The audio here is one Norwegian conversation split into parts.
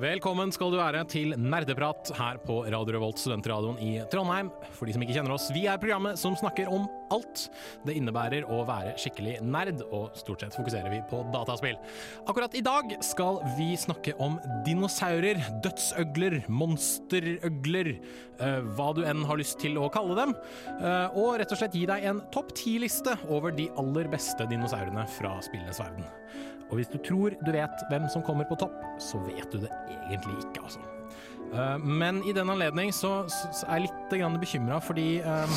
Velkommen skal du være til Nerdeprat her på Radio Revolt, studentradioen i Trondheim. For de som ikke kjenner oss, vi er programmet som snakker om alt det innebærer å være skikkelig nerd, og stort sett fokuserer vi på dataspill. Akkurat i dag skal vi snakke om dinosaurer, dødsøgler, monsterøgler, eh, hva du enn har lyst til å kalle dem, eh, og rett og slett gi deg en topp ti-liste over de aller beste dinosaurene fra spillenes verden. Og hvis du tror du vet hvem som kommer på topp, så vet du det egentlig ikke, altså. Eh, men i den anledning så, er jeg litt bekymra fordi eh,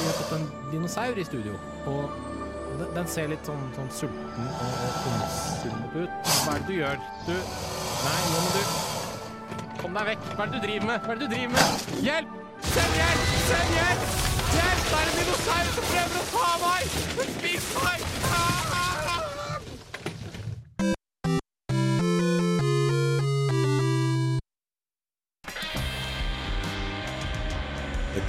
vi har fått en dinosaur i studio. Og den, ser litt sånn, sånn sulten og, ondsinnet ut. Hva er det du gjør? Du Nei, nå må du Kom deg vekk. Hva er det du driver med? Hva er det du driver med? Hjelp! Send hjelp! Send hjelp! Hjelp! Det er en dinosaur som prøver å ta meg! Spis meg! Ah!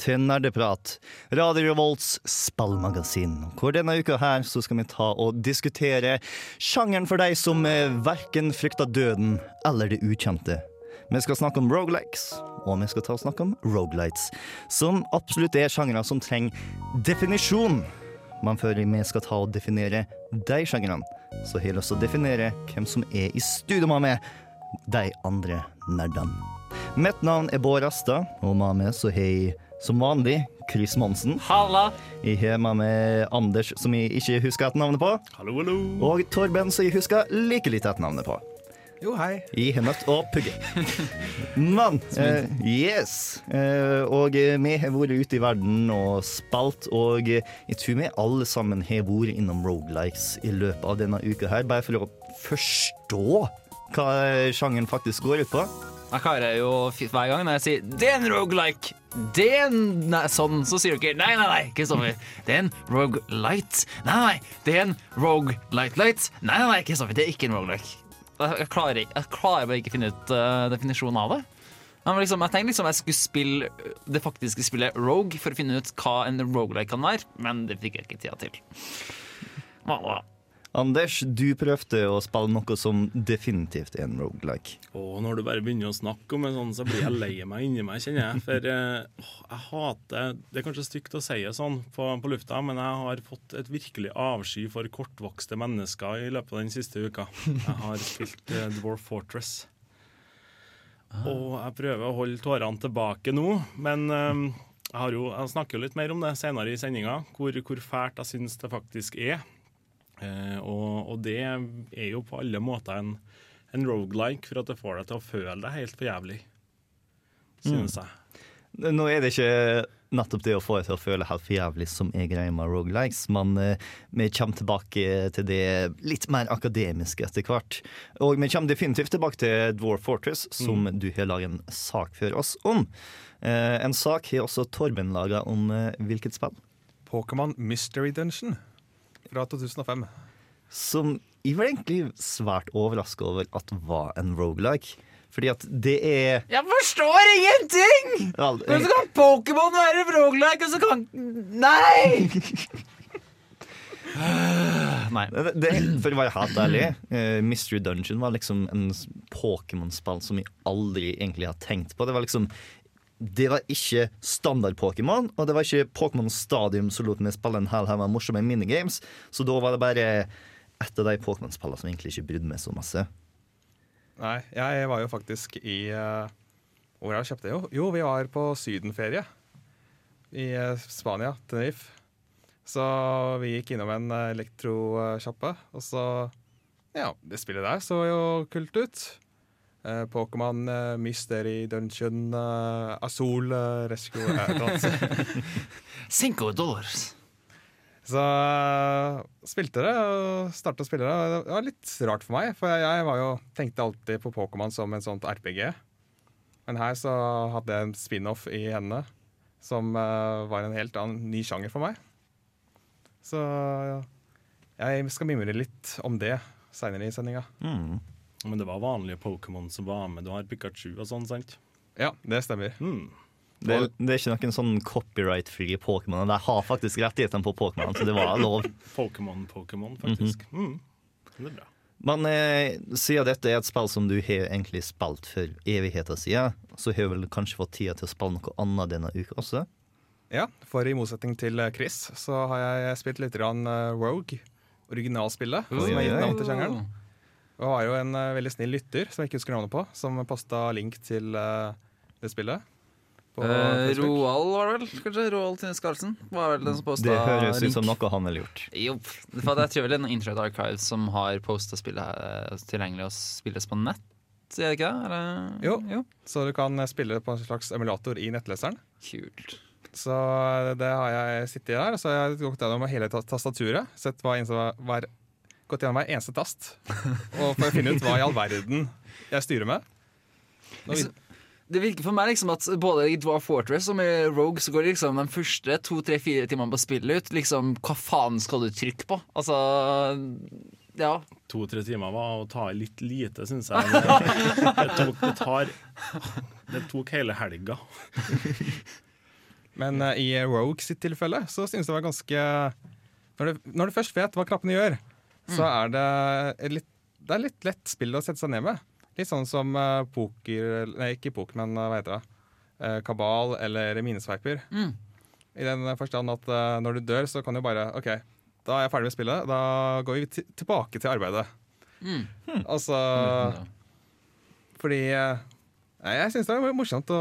til Nerdeprat, Radio Revolts spillmagasin. Hvor denne uka her så skal vi ta og diskutere sjangeren for deg som eh, verken frykter døden eller det ukjente. Vi skal snakke om rogelikes, og vi skal ta og snakke om rogelights, som absolutt er sjangere som trenger definisjon. Men før vi skal ta og definere de sjangrene, så har jeg lyst til å definere hvem som er i studio med meg, de andre nerdene. Mitt navn er Bård Asta, og med meg så har jeg som vanlig Chris Monsen. Halla! Jeg har med meg Anders, som jeg ikke husker hatt navnet på. Hallo, hallo. Og Torben, som jeg husker like lite hatt navnet på. Jo, hei. Jeg har møtt og pugge. Men eh, yes. Eh, og eh, vi har vært ute i verden og spilt, og eh, jeg tror vi alle sammen har vært innom rogelikes i løpet av denne uka her, bare for å forstå hva sjangeren faktisk går ut på. Jeg klarer jo hver gang når jeg sier 'det er en roguelike', det er en nei, sånn, så sier dere 'nei, nei, nei', Kristoffer. Det er en roguelite. Nei, nei, det er en roguelite-lite. Nei, nei, nei, Kristoffer, det er ikke en roguelike. Jeg, klarer, ikke- jeg klarer bare ikke å finne ut uh, definisjonen av det. Liksom, jeg tenkte liksom jeg skulle spille det faktiske spillet Rogue for å finne ut hva en roguelike kan være, men det fikk jeg ikke tida til. Hva, hva? Anders, du prøvde å spille noe som definitivt er en rogelike. Oh, når du bare begynner å snakke om det sånn, så blir jeg lei meg inni meg, kjenner jeg. For eh, jeg hater Det er kanskje stygt å si det sånn på, på lufta, men jeg har fått et virkelig avsky for kortvokste mennesker i løpet av den siste uka. Jeg har spilt eh, Dwarf Fortress. Og jeg prøver å holde tårene tilbake nå, men eh, jeg, har jo, jeg snakker jo litt mer om det senere i sendinga, hvor, hvor fælt jeg syns det faktisk er. Eh, og, og det er jo på alle måter en, en roguelike for at det får deg til å føle deg helt for jævlig, synes jeg. Nå er det ikke nettopp det å få deg til å føle helt for jævlig som er greia med rogelikes, men eh, vi kommer tilbake til det litt mer akademiske etter hvert. Og vi kommer definitivt tilbake til Dwarf Fortress, som du har laget en sak for oss om. Eh, en sak har også Torben laga om hvilket spill? Pokémon Mystery Dungeon fra 2005. Som jeg var egentlig svært overraska over at var en rogelike. Fordi at det er Jeg forstår ingenting! Vel, Men så kan Pokémon være roguelike, og så kan Nei! Nei. Det, det, for å være helt ærlig, eh, Mystery Dungeon var liksom en Pokémon-spill som jeg aldri egentlig har tenkt på. Det var liksom Det var ikke standard-Pokémon, og det var ikke Pokémon Stadium som lot meg spille en hel haug med morsomme minigames, så da var det bare et av de Pokémon-spillene som egentlig ikke brydde meg så masse. Nei, jeg var jo faktisk i uh, Hvor jeg kjøpt det? Jo, jo vi var på sydenferie i uh, Spania, Tenerife. Så vi gikk innom en eh, elektrosjappe, og så Ja, det spillet der så jo kult ut. Eh, Pokémon uh, Mystery Dungeon, uh, Azul uh, Rescue. Cinco dollars. Så spilte det, og startet å spille det. Det var litt rart for meg, for jeg var jo, tenkte alltid på Pokémon som en sånt RPG. Men her så hadde jeg en spin-off i hendene som var en helt annen ny sjanger for meg. Så jeg skal mimre litt om det seinere i sendinga. Mm. Men det var vanlige Pokémon som var med. Du har Pikachu og sånn, sant? Ja, det stemmer. Mm. Det, det er ikke noen sånn copyright-free Pokémon. De har faktisk rettighetene på Pokémon, så det var lov. Pokémon, Pokémon, faktisk. mm. Det er bra. Men eh, siden dette er et spill som du har egentlig spilt for evigheter siden, så har du vel kanskje fått tida til å spille noe annet denne uka også? Ja, for i motsetning til eh, Chris, så har jeg spilt litt grann, eh, Rogue. Originalspillet, som er gitt navn til sjangeren. Og var jo en eh, veldig snill lytter, som jeg ikke husker navnet på, som posta link til eh, det spillet. Eh, Roald var det vel, kanskje? Roald Tinnes Karlsen var vel den som posta Det høres ut som noe han ville gjort. Jo, for vel det er en Internet Archive som har posta spillet her, tilgjengelig og spilles på nett. Er det ikke det? Eller? Jo. jo. Så du kan eh, spille på en slags emulator i nettleseren. Kult. Så eh, det har jeg sittet der, og så har jeg gått gjennom hele tastaturet. Sett hva var, gått gjennom hver eneste tast. Og for å finne ut hva i all verden jeg styrer med. Nå, Liksom, Det virker for meg liksom at både i Dwarf Fortress og med Rogue så går det liksom de første to, tre, fire timene på spillet ut. Liksom, hva faen skal du trykke på? Altså Ja. To-tre timer var å ta i litt lite, syns jeg. Det, det, tok, det tar Det tok hele helga. Men uh, i Rogue sitt tilfelle så synes jeg det var ganske når du, når du først vet hva knappene gjør, så er det litt, det er litt lett spill å sette seg ned med. Litt sånn som eh, poker Nei, ikke poker, men eh, hva heter det? Eh, kabal eller minesveiper. Mm. I den forstand at når du dør, så kan du bare OK, da er jeg ferdig med spillet. Da går vi ti- tilbake til arbeidet. Mm. Altså Fordi Nei, jeg syns det er morsomt å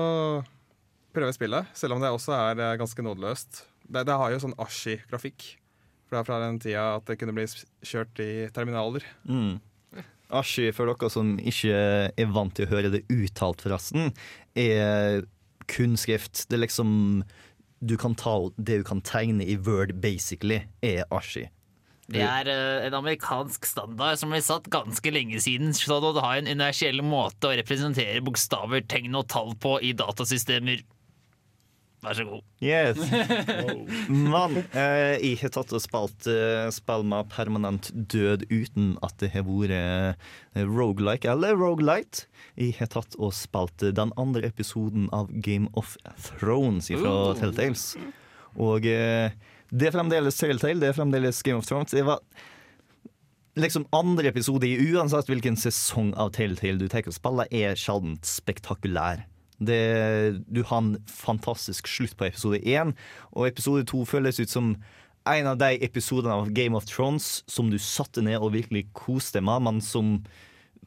prøve spillet, selv om det også er ganske nådeløst. Det, det har jo sånn Ashi-grafikk. For det er fra den tida at det kunne bli kjørt i terminaler. Mm. Ashi, for dere som ikke er vant til å høre det uttalt, forresten, er kunstskrift. Det er liksom Du kan ta det du kan tegne i Word, basically, er Ashi. Det er eh, en amerikansk standard som ble satt ganske lenge siden, så det har en universell måte å representere bokstaver, tegn og tall på i datasystemer. Vær så god. Yes. Mann, eh, jeg har tatt og spilt eh, spill med permanent død uten at det har vært eh, roguelike eller roguelite. Jeg har tatt og spilt eh, den andre episoden av Game of Thrones fra uh. Telltales. Og eh, det er fremdeles Telltale, det er fremdeles Game of Thrones. Det var liksom andre episode i uansett hvilken sesong av Telltale du tar og spiller, er sjelden spektakulær. Det, du har en fantastisk slutt på episode én, og episode to føles ut som en av de episodene av Game of Thrones som du satte ned og virkelig koste deg med, men som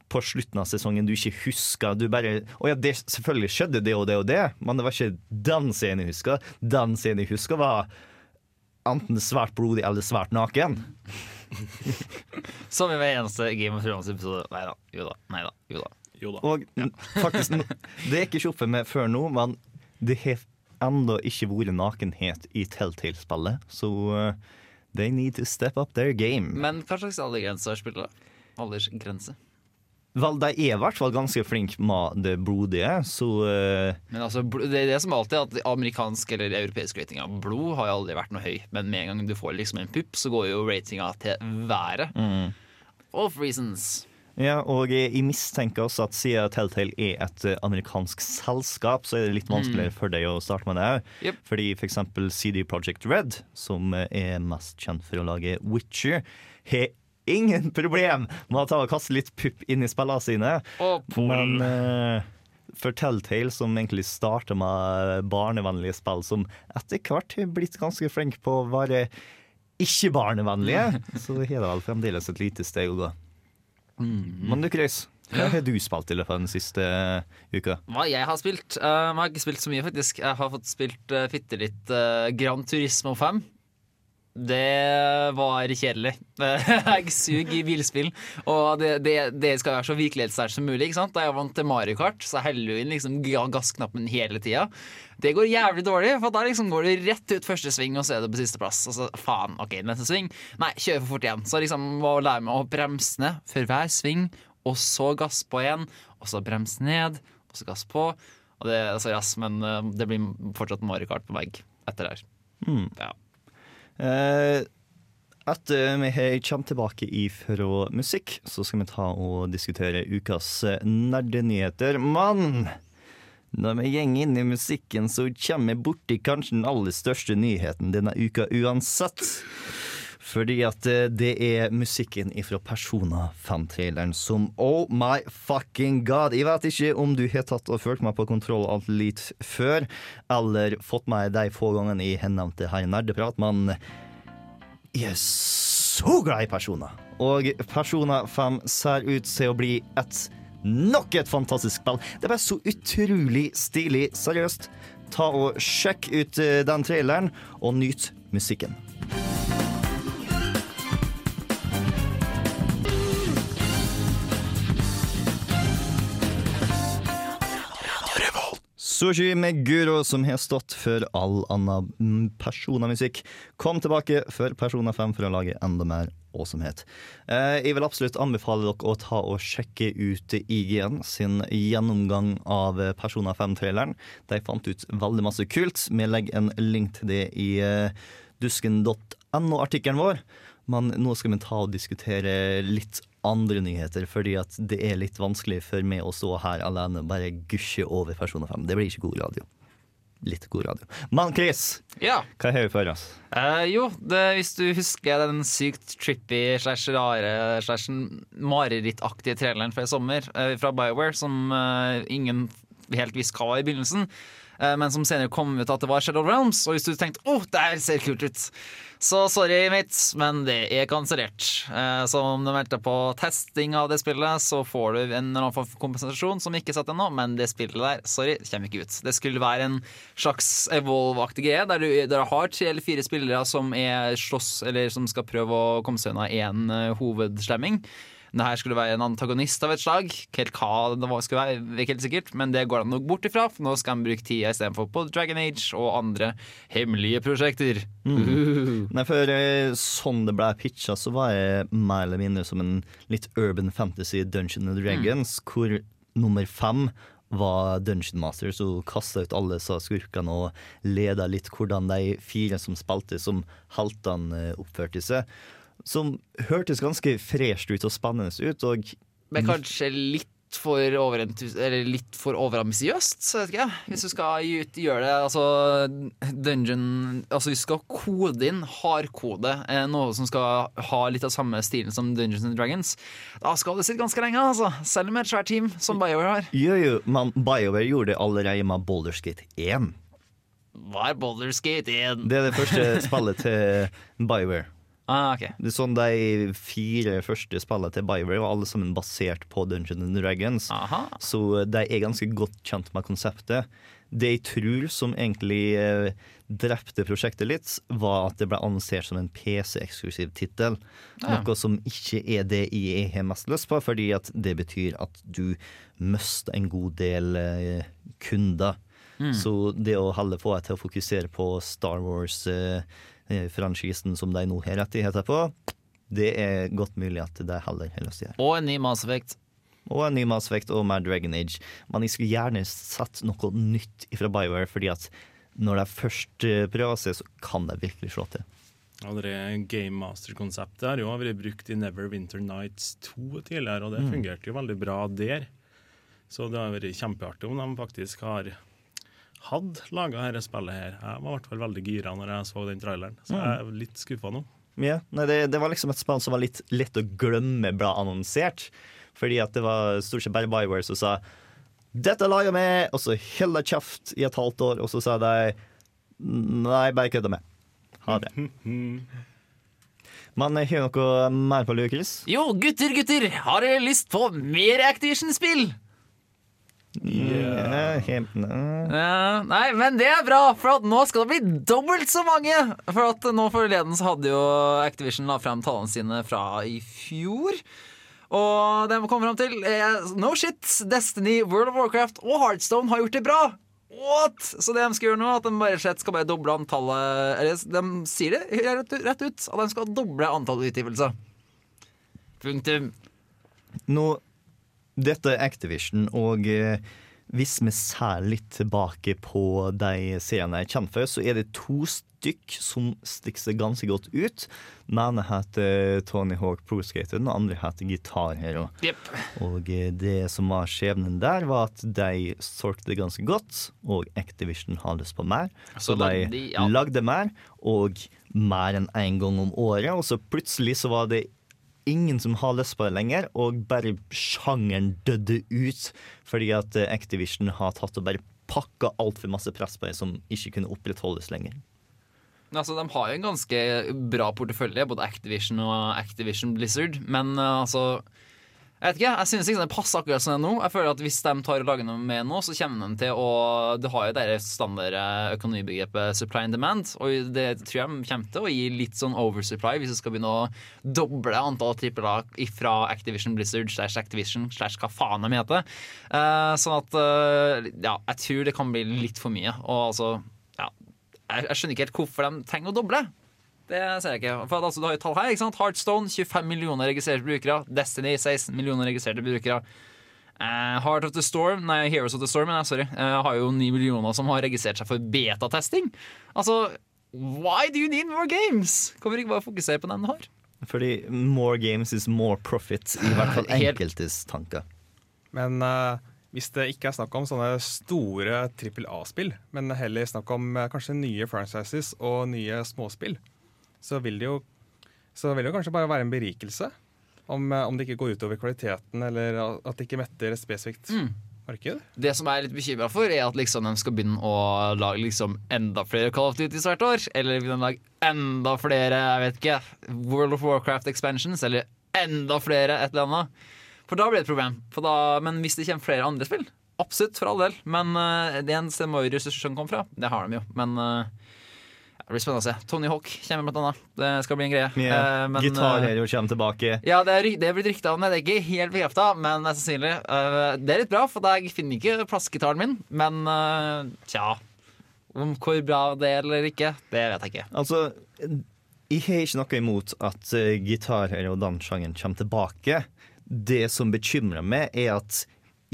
på slutten av sesongen du ikke husker. Du bare Å ja, det, selvfølgelig skjedde det og det og det, men det var ikke den scenen jeg husker. Den scenen jeg husker, var enten svært blodig eller svært naken. Som i hver eneste Game of Thrones-episode. Nei da, jo da, nei da, jo da. Jo da. Og faktisk, det er ikke oppe med før nå, men det har ennå ikke vært nakenhet i Telltale-spillet. Så uh, they need to step up their game. Men hva slags aldersgrense har spillet? da? Aldersgrense. Vel, de er i hvert fall ganske flinke med det blodige, så uh, Men altså, det er det som alltid er at amerikansk eller europeisk rating av blod har jo aldri vært noe høy. Men med en gang du får liksom en pupp, så går jo ratinga til været. Of reasons. Ja, og jeg mistenker også at siden Telltale er et eh, amerikansk selskap, så er det litt vanskeligere for deg å starte med det òg. Yep. Fordi for eksempel CD Projekt Red, som eh, er mest kjent for å lage Witcher, har ingen problem med å ta og kaste litt pupp inn i spillene sine. Oh, Men uh, for Telltale, som egentlig starter med barnevennlige spill, som etter hvert har blitt ganske flink på å være ikke barnevennlige, så har det vel fremdeles et lite steg å gå. Men du, Chris, hva har du spilt i løpet av den siste eh, uka? hva jeg har spilt? Uh, jeg har ikke spilt så mye, faktisk. Jeg har fått spilt uh, fitte litt uh, Grand Turismo 5. Det var kjedelig. Jeg suger i bilspill, og det, det, det skal være så virkelighetsnært som mulig. ikke sant? Da jeg vant til Mario Kart, så heller du inn liksom gassknappen hele tida. Det går jævlig dårlig, for da liksom går du rett ut første sving, og så er du på sisteplass. Og så faen, ok, neste sving. Nei, kjører for fort igjen. Så liksom må lære meg å bremse ned før hver sving, og så gass på igjen, og så bremse ned, og så gass på. Og det, sorry, ass, men eh, det blir fortsatt Mario Kart på vegg etter det her. Ja. Eh, etter vi har kommet tilbake ifra musikk, så skal vi ta og diskutere ukas eh, nerdenyheter. Men når vi går inn i musikken, så kommer vi borti kanskje den aller største nyheten denne uka uansett. Fordi at eh, det er musikken ifra Persona 5-traileren som Oh my fucking god! Jeg vet ikke om du har tatt og følt meg på kontroll alt litt før, eller fått meg de få gangene nevnt det her i Nerdeprat, men jeg er så glad i Persona. Og Persona 5 ser ut til å bli et nok et fantastisk spill. Det bare så utrolig stilig. Seriøst. Ta og Sjekk ut eh, den traileren, og nyt musikken. Sushi Meguro, som har stått for all annen personamusikk, kom tilbake for Persona 5 for å lage enda mer åsomhet. Eh, jeg vil absolutt anbefale dere å ta og sjekke ut IGN sin gjennomgang av Persona 5-traileren. De fant ut veldig masse kult. Vi legger en link til det i eh, dusken.no-artikkelen vår. Men nå skal vi ta og diskutere litt andre nyheter, fordi at det er litt vanskelig for meg å stå her alene og bare gusje over Persona 5. Det blir ikke god radio. Litt god radio. Men Chris, ja. hva har vi for oss? Eh, jo, det, hvis du husker den sykt trippy slash rare slash marerittaktige traileren fra i sommer eh, fra BioWare, som eh, ingen helt visste hva var i begynnelsen, men som senere kom ut at det var Shadow Realms. Og hvis du tenkte 'Å, oh, det her ser kult ut', så sorry, mitt, men det er kansellert. Eh, så om du meldte på testing av det spillet, så får du en eller annen kompensasjon som ikke er satt ennå, men det spillet der, sorry, kommer ikke ut. Det skulle være en slags Evolve-aktig greie, der du, der du har tre eller fire spillere som er slåss, eller som skal prøve å komme seg unna én hovedslemming. Det her skulle være en antagonist av et slag. Helt hva det skulle være, ikke helt sikkert, men det går han nok bort ifra. For nå skal han bruke tida istedenfor på Dragon Age og andre hemmelige prosjekter. Mm. Nei, for eh, sånn det ble pitcha, så var jeg mer eller mindre som en litt urban fantasy Dungeon and Dragons, hvor nummer fem var Dungeon Master, som kasta ut alle skurkene og leda litt hvordan de fire som spilte som heltene, eh, oppførte seg. Som hørtes ganske fresht ut og spennende ut, og Men kanskje litt for, over, eller litt for overambisiøst, så vet ikke jeg. Hvis du skal gjøre det altså dungeon Altså du skal kode inn hardkode eh, noe som skal ha litt av samme stilen som Dungeons and Dragons, da skal det sitte ganske lenge, altså. Selv med et svært team som BioWare har. jo, jo, men BioWare gjorde det allerede med Boulderskate 1. Hva er Boulderskate 1? Det er det første spillet til BioWare. Ah, okay. Det er sånn De fire første spillene til BioWare var alle sammen basert på Dungeons and Dragons. Aha. Så de er ganske godt kjent med konseptet. Det jeg tror som egentlig eh, drepte prosjektet litt, var at det ble annonsert som en PC-eksklusiv tittel. Ja. Noe som ikke er det jeg har mest lyst på, fordi det betyr at du mister en god del kunder. kunder. Så det å få deg til å fokusere på Star Wars-franchisen som de nå har rettigheter på, det er godt mulig at de heller har lyst til å gjøre. Og en ny Mass Effect. Og en ny Mass Effect og mer Dragon Age. Men jeg skulle gjerne sett noe nytt fra BioWare, fordi at når de først eh, prøver seg, så kan de virkelig slå til. Ja, det Game Master-konseptet har jo vært brukt i Neverwinter Nights 2 tidligere, og det fungerte jo veldig bra der. Så det har vært kjempeartig om de faktisk har hadde laga dette spillet her. Jeg var i hvert fall veldig gira når jeg så den traileren, så jeg er litt skuffa nå. Ja, nei, det, det var liksom et spill som var litt lett å glemme ble annonsert. Fordi at det var stort sett bare BioWare som sa 'Dette lager vi', og så holder de kjeft i et halvt år, og så sa de 'Nei, bare kødda med'. Ha det. Men har du noe mer på lur, Chris? Jo, gutter, gutter! Har dere lyst på mer Activision-spill? Ja, Yeah, yeah, nei, men det er bra, for at nå skal det bli dobbelt så mange! For at nå forleden så hadde jo Activision la frem tallene sine fra i fjor. Og de kom fram til eh, No shit, Destiny, World of Warcraft og Heartstone har gjort det bra! What? Så det de skal gjøre nå, at de bare slett skal bare doble antallet Eller de sier det rett, rett ut, at de skal doble antallet utgivelser. Punktum. Nå, dette er Activision, og eh, hvis vi ser litt tilbake på de seriene jeg kjenner for, så er det to stykk som stikker seg ganske godt ut. Den ene heter Tony Hawk Pro Skater, den andre heter Guitar Hero. Yep. Og eh, det som var skjebnen der, var at de solgte det ganske godt, og Activision hadde lyst på mer. Så Så de de- ja. lagde mer, og mer enn én gang om året. Og så plutselig så var det ingen som har lyst på det lenger, og bare sjangeren døde ut. Fordi at eh, Activision har tatt og bare pakka altfor masse press på det som ikke kunne opprettholdes lenger. Altså, De har jo en ganske bra portefølje, både Activision og Activision Blizzard. Men uh, altså Jeg vet ikke, jeg synes ikke det passer akkurat som det er nå. Jeg føler at Hvis de tar og lager noe med nå, så kommer de til å Du har jo det standard eh, økonomibegrepet supply and demand, og det tror jeg kommer til å gi litt sånn oversupply hvis du skal begynne å doble antall trippel A fra Activision Blizzard slash Activision slash hva faen de heter. Eh, sånn at eh, Ja, jeg tror det kan bli litt for mye. Og altså ja, jeg skjønner ikke helt hvorfor de trenger å doble. Det ser jeg ikke. For altså, du har jo tall her. ikke sant? Heartstone 25 millioner registrerte brukere. Destiny 16 millioner registrerte brukere. Uh, Heart of the Storm, nei, Heroes of the Storm nei, sorry, uh, har jo 9 millioner som har registrert seg for betatesting. Altså, why do you need more games? Kan vi ikke bare fokusere på den du har? Fordi more games is more profit, i hvert fall enkeltes tanker. Men uh, hvis det ikke er snakk om sånne store trippel A-spill, men heller snakk om kanskje nye franchises og nye småspill, så vil det jo så vil det jo kanskje bare være en berikelse. Om, eh, om det ikke går utover kvaliteten, eller at det ikke metter et spesifikt Mm. marked. Det som jeg er litt bekymra for, er at liksom de skal begynne å lage liksom enda flere Call of Duty hvert år. Eller begynne å lage enda flere jeg vet ikke, World of Warcraft expansions, eller enda flere et eller annet. For da blir det et problem. For da, men hvis det kommer flere andre spill, absolutt, for all del. Men uh, det en sted må jo ressursene komme fra. Det har de jo. Men ja, det blir spennende å se. Tony Hawk kommer blant annet. Det skal bli en greie. Yeah. Eh, eh, Hero kommer tilbake. ja, det er, det er blitt rykta om det. Det er ikke helt bekrefta, men mest sannsynlig. Eh, det er litt bra, for jeg finner ikke plassgitaren min. Men eh, tja Om hvor bra det er eller ikke, det vet jeg ikke. Altså, jeg har ikke noe imot at uh, Gitar og den kommer tilbake. Det som bekymrer meg, er at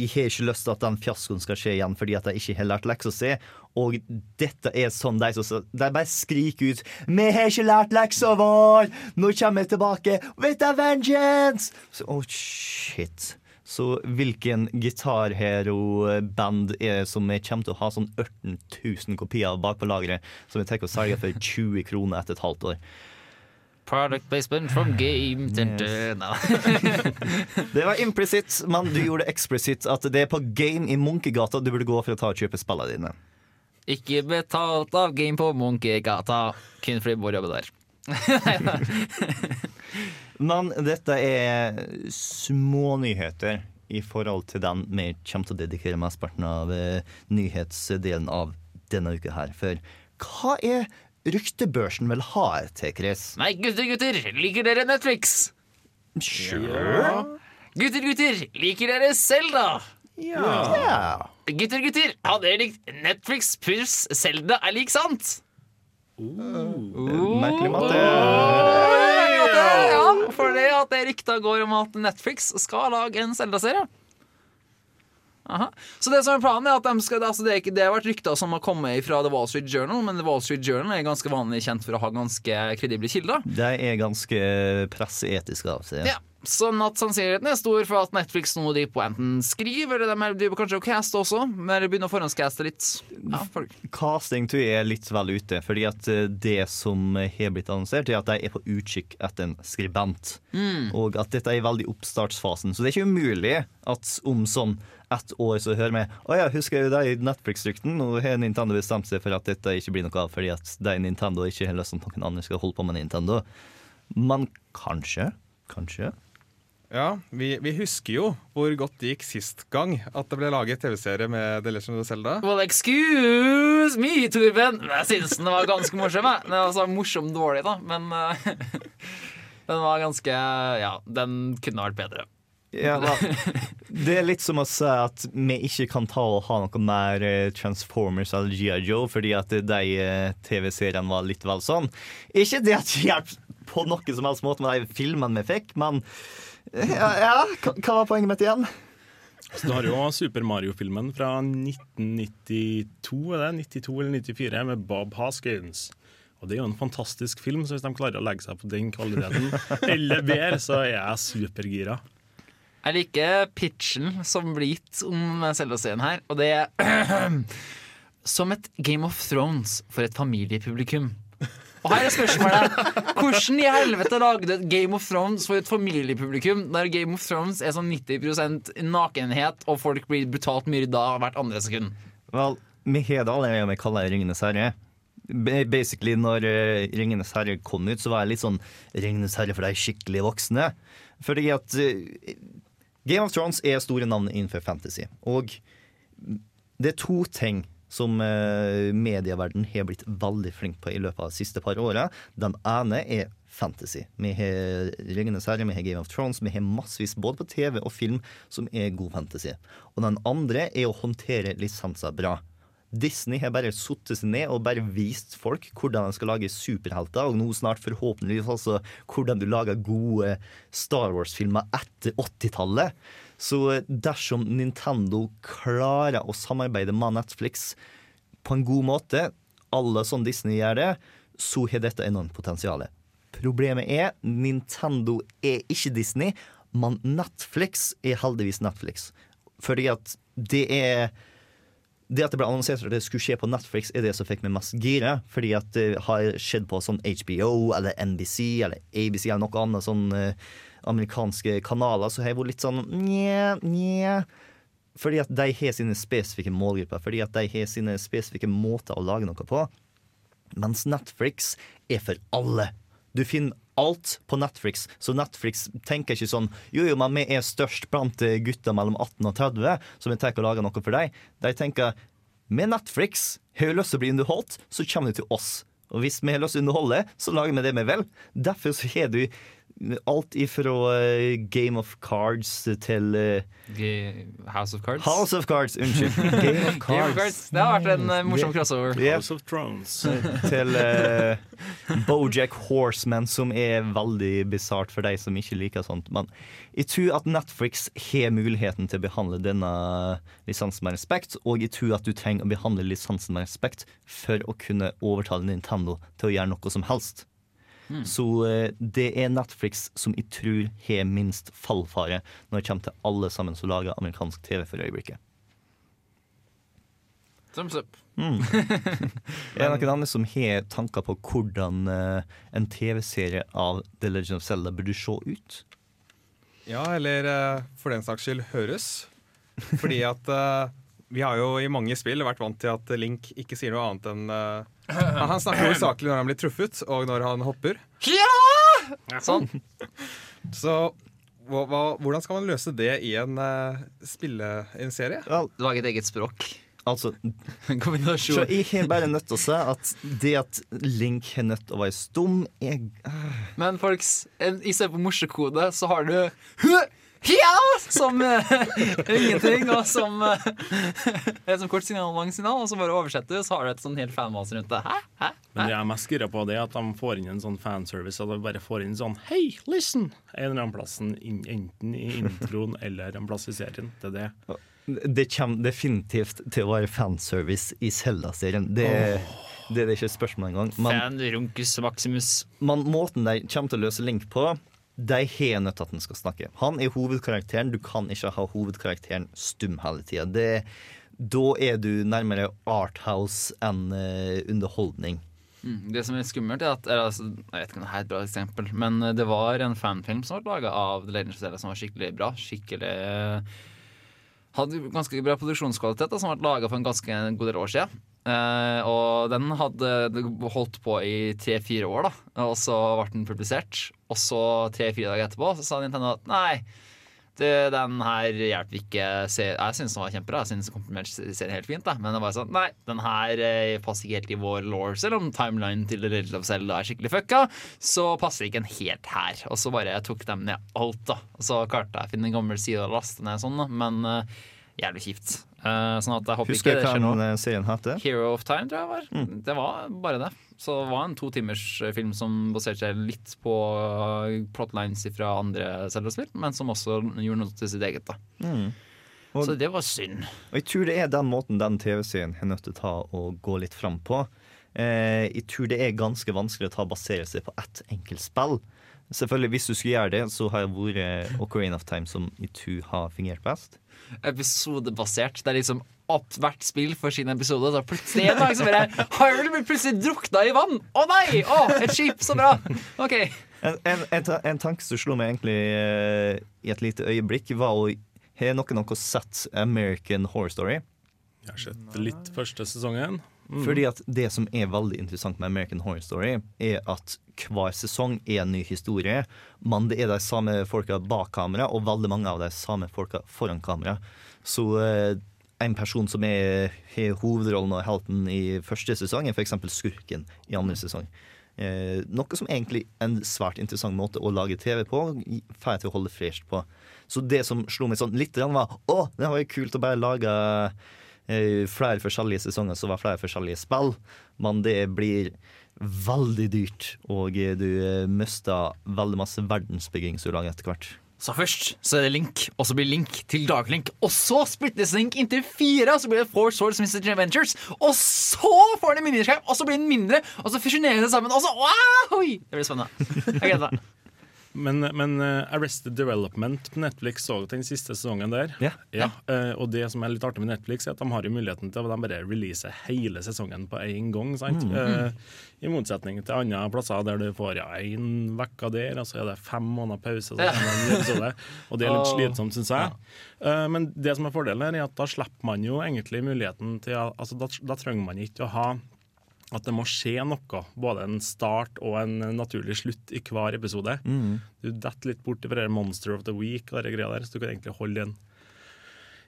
jeg har ikke lyst til at den fiaskoen skal skje igjen fordi at jeg ikke har lært leksa si. Og dette er sånn de som De bare skriker ut 'Vi har ikke lært leksa vår! Nå kommer vi tilbake with a vengeance!' Så, oh, shit. Så hvilken gitarhero-band er det som jeg kommer til å ha sånn 18 000 kopier bak på lageret, som jeg tenker å selge for 20 kroner etter et halvt år? Product placement from game Yes. no. Det var implisitt, men du gjorde det eksplisitt at det er på Game i Munkegata du burde gå for å ta og kjøpe spillene dine. Ikke betalt av Game på Munkegata, kun fordi Bård jobber der. Men dette er smånyheter i forhold til den vi kommer til å dedikere mesteparten av eh, nyhetsdelen av denne uka her. For hva er ryktebørsen vil ha til, Chris? Nei, gutter, gutter, liker dere Netflix? Sure. Gutter, gutter, liker dere Selda? Ja. Gutter, gutter, har dere likt Netflix pluss Selda er lik sant? Merkelig matte. Ja, for det at det rykta går om at Netflix skal lage en Zelda-serie. Aha. Så det som er planen er at de skal, altså det, er ikke, det har vært rykter som har kommet fra The Wall Street Journal, men The Wall Street Journal er ganske vanlig kjent for å ha ganske kredible kilder. De er ganske presseetiske av seg. Ja, Sånn at sannsynligheten er stor for at Netflix nå de på enten skriver, eller de driver kanskje å caste også, de begynner å forhåndscaste litt. Ja, Casting tror jeg er litt vel ute, fordi at eh, det som har blitt annonsert, er at de er på utkikk etter en skribent. Og at dette er i veldig oppstartsfasen. Så det er ikke umulig at om sånn ett år så hører vi Å ja, husker det de Netflix-rykten? Nå har Nintendo bestemt seg for at dette ikke blir noe av fordi at de Nintendo ikke har lyst til at noen andre skal holde på med Nintendo. Men kanskje? Kanskje? Ja, vi, vi husker jo hvor godt det gikk sist gang at det ble laget TV-serie med The Legend of Zelda. Well, excuse me, Torben. Men Jeg syns den var ganske morsom. Jeg. Den var altså morsom dårlig, da, men uh, den var ganske Ja, den kunne vært bedre. Ja, da. Det er litt som å si at vi ikke kan ta og ha noe mer eh, Transformers eller G.I. Joe, fordi at de eh, TV-seriene var litt vel sånn. Ikke det at det hjelper på noen som helst måte med de filmene vi fikk, men ja, ja. Hva var poenget mitt igjen? Så du har jo Super Mario-filmen fra 1992, er det? 92 eller 94, med Bob Hoskins. Og Det er jo en fantastisk film, så hvis de klarer å legge seg på den kvaliteten, eller bedre, så er jeg supergira. Jeg liker pitchen som blir gitt om selve scenen her, og det er som et Game of Thrones for et familiepublikum. Og her er spørsmålet Hvordan i helvete lagde Game of Thrones for et familiepublikum der Game of Thrones er sånn 90% nakenhet og folk blir brutalt myrda hvert andre sekund? Vel, vi har det allerede vi kaller Ringenes herre. Basically, når eh, Ringenes herre kom ut, så var jeg litt sånn Ringenes herre for de skikkelig voksne. Fordi at eh, Game of Thrones er store navn innenfor fantasy. Og det er to ting som medieverdenen har blitt veldig flink på i løpet av de siste par åra. Den ene er fantasy. Vi har Ringenes herre, vi har Game of Thrones, vi har massevis både på TV og film som er god fantasy. Og den andre er å håndtere lisenser bra. Disney har bare satt seg ned og bare vist folk hvordan de skal lage superhelter, og nå snart forhåpentligvis altså hvordan du lager gode Star Wars-filmer etter 80-tallet. Så dersom Nintendo klarer å samarbeide med Netflix på en god måte, alle sånn Disney gjør det, så har dette enormt potensial. Problemet er Nintendo er ikke Disney, men Netflix er heldigvis Netflix. Fordi at det er det at det ble annonsert at det skulle skje på Netflix, er det som fikk meg mest gira. Fordi at det har skjedd på sånn HBO eller NBC eller ABC eller noe annet sånn eh, amerikanske kanaler, så har jeg vært litt sånn nje, nje. Fordi at de har sine spesifikke målgrupper, fordi at de har sine spesifikke måter å lage noe på. Mens Netflix er for alle. Du finner alt på Netflix, så Netflix tenker ikke sånn Jo, jo, men vi er størst blant eh, gutter mellom 18 og 30, så vi tenker å lage noe for deg. De tenker med Netflix har vi lyst til å bli underholdt, så kommer du til oss. Og hvis vi har lyst til å underholde, så lager vi det vi vil. Derfor så har du alt ifra eh, Game of Cards til eh, House of Cards. House of Cards, unnskyld. Game of Game of Cards. Cards. Det har vært en eh, morsom crossover. Yeah. House of Thrones. til uh, Bojack Horseman, som er veldig bisart for de som ikke liker sånt. Men jeg tror at Netflix har muligheten til å behandle denne lisensen med respekt, og jeg tror at du trenger å behandle lisensen med respekt for å kunne overtale Nintendo til å gjøre noe som helst. Så eh, det er Netflix som jeg tror har minst fallfare når det kommer til alle sammen som lager amerikansk TV for øyeblikket. Thumbs up. Er det noen andre som har tanker på hvordan eh, en TV-serie av The Legend of Zelda burde se ut? Ja, eller eh, for den saks skyld høres. Fordi at vi har jo i mange spill vært vant til at Link ikke sier noe annet enn Han han snakker hovedsakelig når han blir truffet, og når han hopper. Sånn. Så hva, hva, hvordan skal man løse det i en uh, spille, i en serie? Lage et eget språk. Altså, Kombinasjon. så jeg har bare nødt til å si at det at Link er nødt til å være stum, er Men folks, en- i stedet for morsekode, så har du «Hø! Ja! Som eh, ingenting, og som uh, Et som kort signal og lang signal, og så bare oversetter du, så har du et sånn helt fanmas rundt det. Hæ? Hæ? Men det jeg er mest gira på, det er at de får inn en sånn fanservice. At de bare får inn sånn Hei, listen! En eller annen plass, enten i introen eller en plass i serien. Det er det. Det kommer definitivt til å være fanservice i Zelda-serien. Det, det er det ikke et spørsmål engang. Men, Fan Runkus Maximus. men måten de kommer til å løse Link på, de har nødt til at han skal snakke. Han er hovedkarakteren. Du kan ikke ha hovedkarakteren stum hele tida. Da er du nærmere Arthouse enn eh, underholdning. Mm, Det som er skummelt, er at er altså, Jeg vet ikke om det er et bra eksempel, men eh, det var en fanfilm som ble laga av The Legend of Zelda som var skikkelig bra. Skikkelig Hadde ganske bra produksjonskvalitet, da, som ble laga for en ganske god del år siden. Eh, og den hadde holdt på i tre-fire år, da. Og så ble den publisert. Og så tre-fire dager etterpå så sa Nintendo at nei, det, den her hjelper ikke Jeg syns den var kjempebra. Jeg syns komprimert ser helt fint, da. men det var sånn Nei, den her eh, passer ikke helt i vår law. Selv om timelinen til Legend of Zelda er skikkelig fucka, så passer ikke den helt her. Og så bare tok de ned alt, da. Og så klarte jeg å finne en gammel side og laste ned sånn, da. Men eh, jævlig kjipt. Uh, sånn at jeg håper Husker ikke det skjer nå. eh, serien heter? Hero of Time, tror jeg var. Mm. Det var bare det. Så det var en to timers film som baserte seg litt på plotlines fra andre Zelda-spill, men som også gjorde noe til sitt eget. da Mm. Og- Så det var synd. Og jeg tror det er den måten den TV-serien er nødt til å ta og gå litt fram på. Eh, jeg tror det er ganske vanskelig å ta basere seg på ett enkelt spill. Selvfølgelig, Hvis du skulle gjøre det, så har det vært Ocarina of Time som i tror har fungert best. Episodebasert. Det er liksom opp hvert spill for sin episode. Så plutselig en dag så bare Har du plutselig drukna i vann? Å nei! Å, et skip! Så bra! OK. En, en, en, en tanke som slo meg egentlig uh, i et lite øyeblikk, var å Har noen noe sett American Horror Story? Jeg har sett litt første sesongen. Mm. Fordi at Det som er veldig interessant med American Horror Story, er at hver sesong er en ny historie. Men det er de samme folka bak kamera, og veldig mange av de samme folka foran kamera. Så eh, en person som er, har hovedrollen og helten i første sesong, er f.eks. skurken i andre sesong. Eh, noe som egentlig er en svært interessant måte å lage TV på. Får til å holde fresht på. Så det som slo meg sånn litt, var å, det var jo kult å bare lage flere forskjellige sesonger så var flere forskjellige spill, men det blir veldig dyrt, og eh, du eh, mister veldig masse verdensbygging som du etter hvert. Så først så er det Link, og så blir Link til Dark Link. Og så splittes Link inntil fire, så blir det Four Swords Mr. Adventures. Og så får den miniskjerm, og så blir den mindre, og så fusjonerer det sammen. Og så wow! Det blir spennende. Jeg gleder meg. Men, men eh, Arrested Development på Netflix så den siste sesongen der. Ja. Ja, eh, og det som er litt artig med Netflix, er at de har jo muligheten til å de bare release hele sesongen på én gang. sant? Eh, I motsetning til andre plasser der du får ja, én uke der, og så er det fem måneder pause. Det og det er litt slitsomt, syns jeg. Men det som er fordelen her, er at da slipper man jo egentlig muligheten til altså Da, da trenger man ikke å ha at det må skje noe, både en start og en naturlig slutt i hver episode. Du detter litt bort fra Monster of the Week og de greia der, så du kan egentlig holde en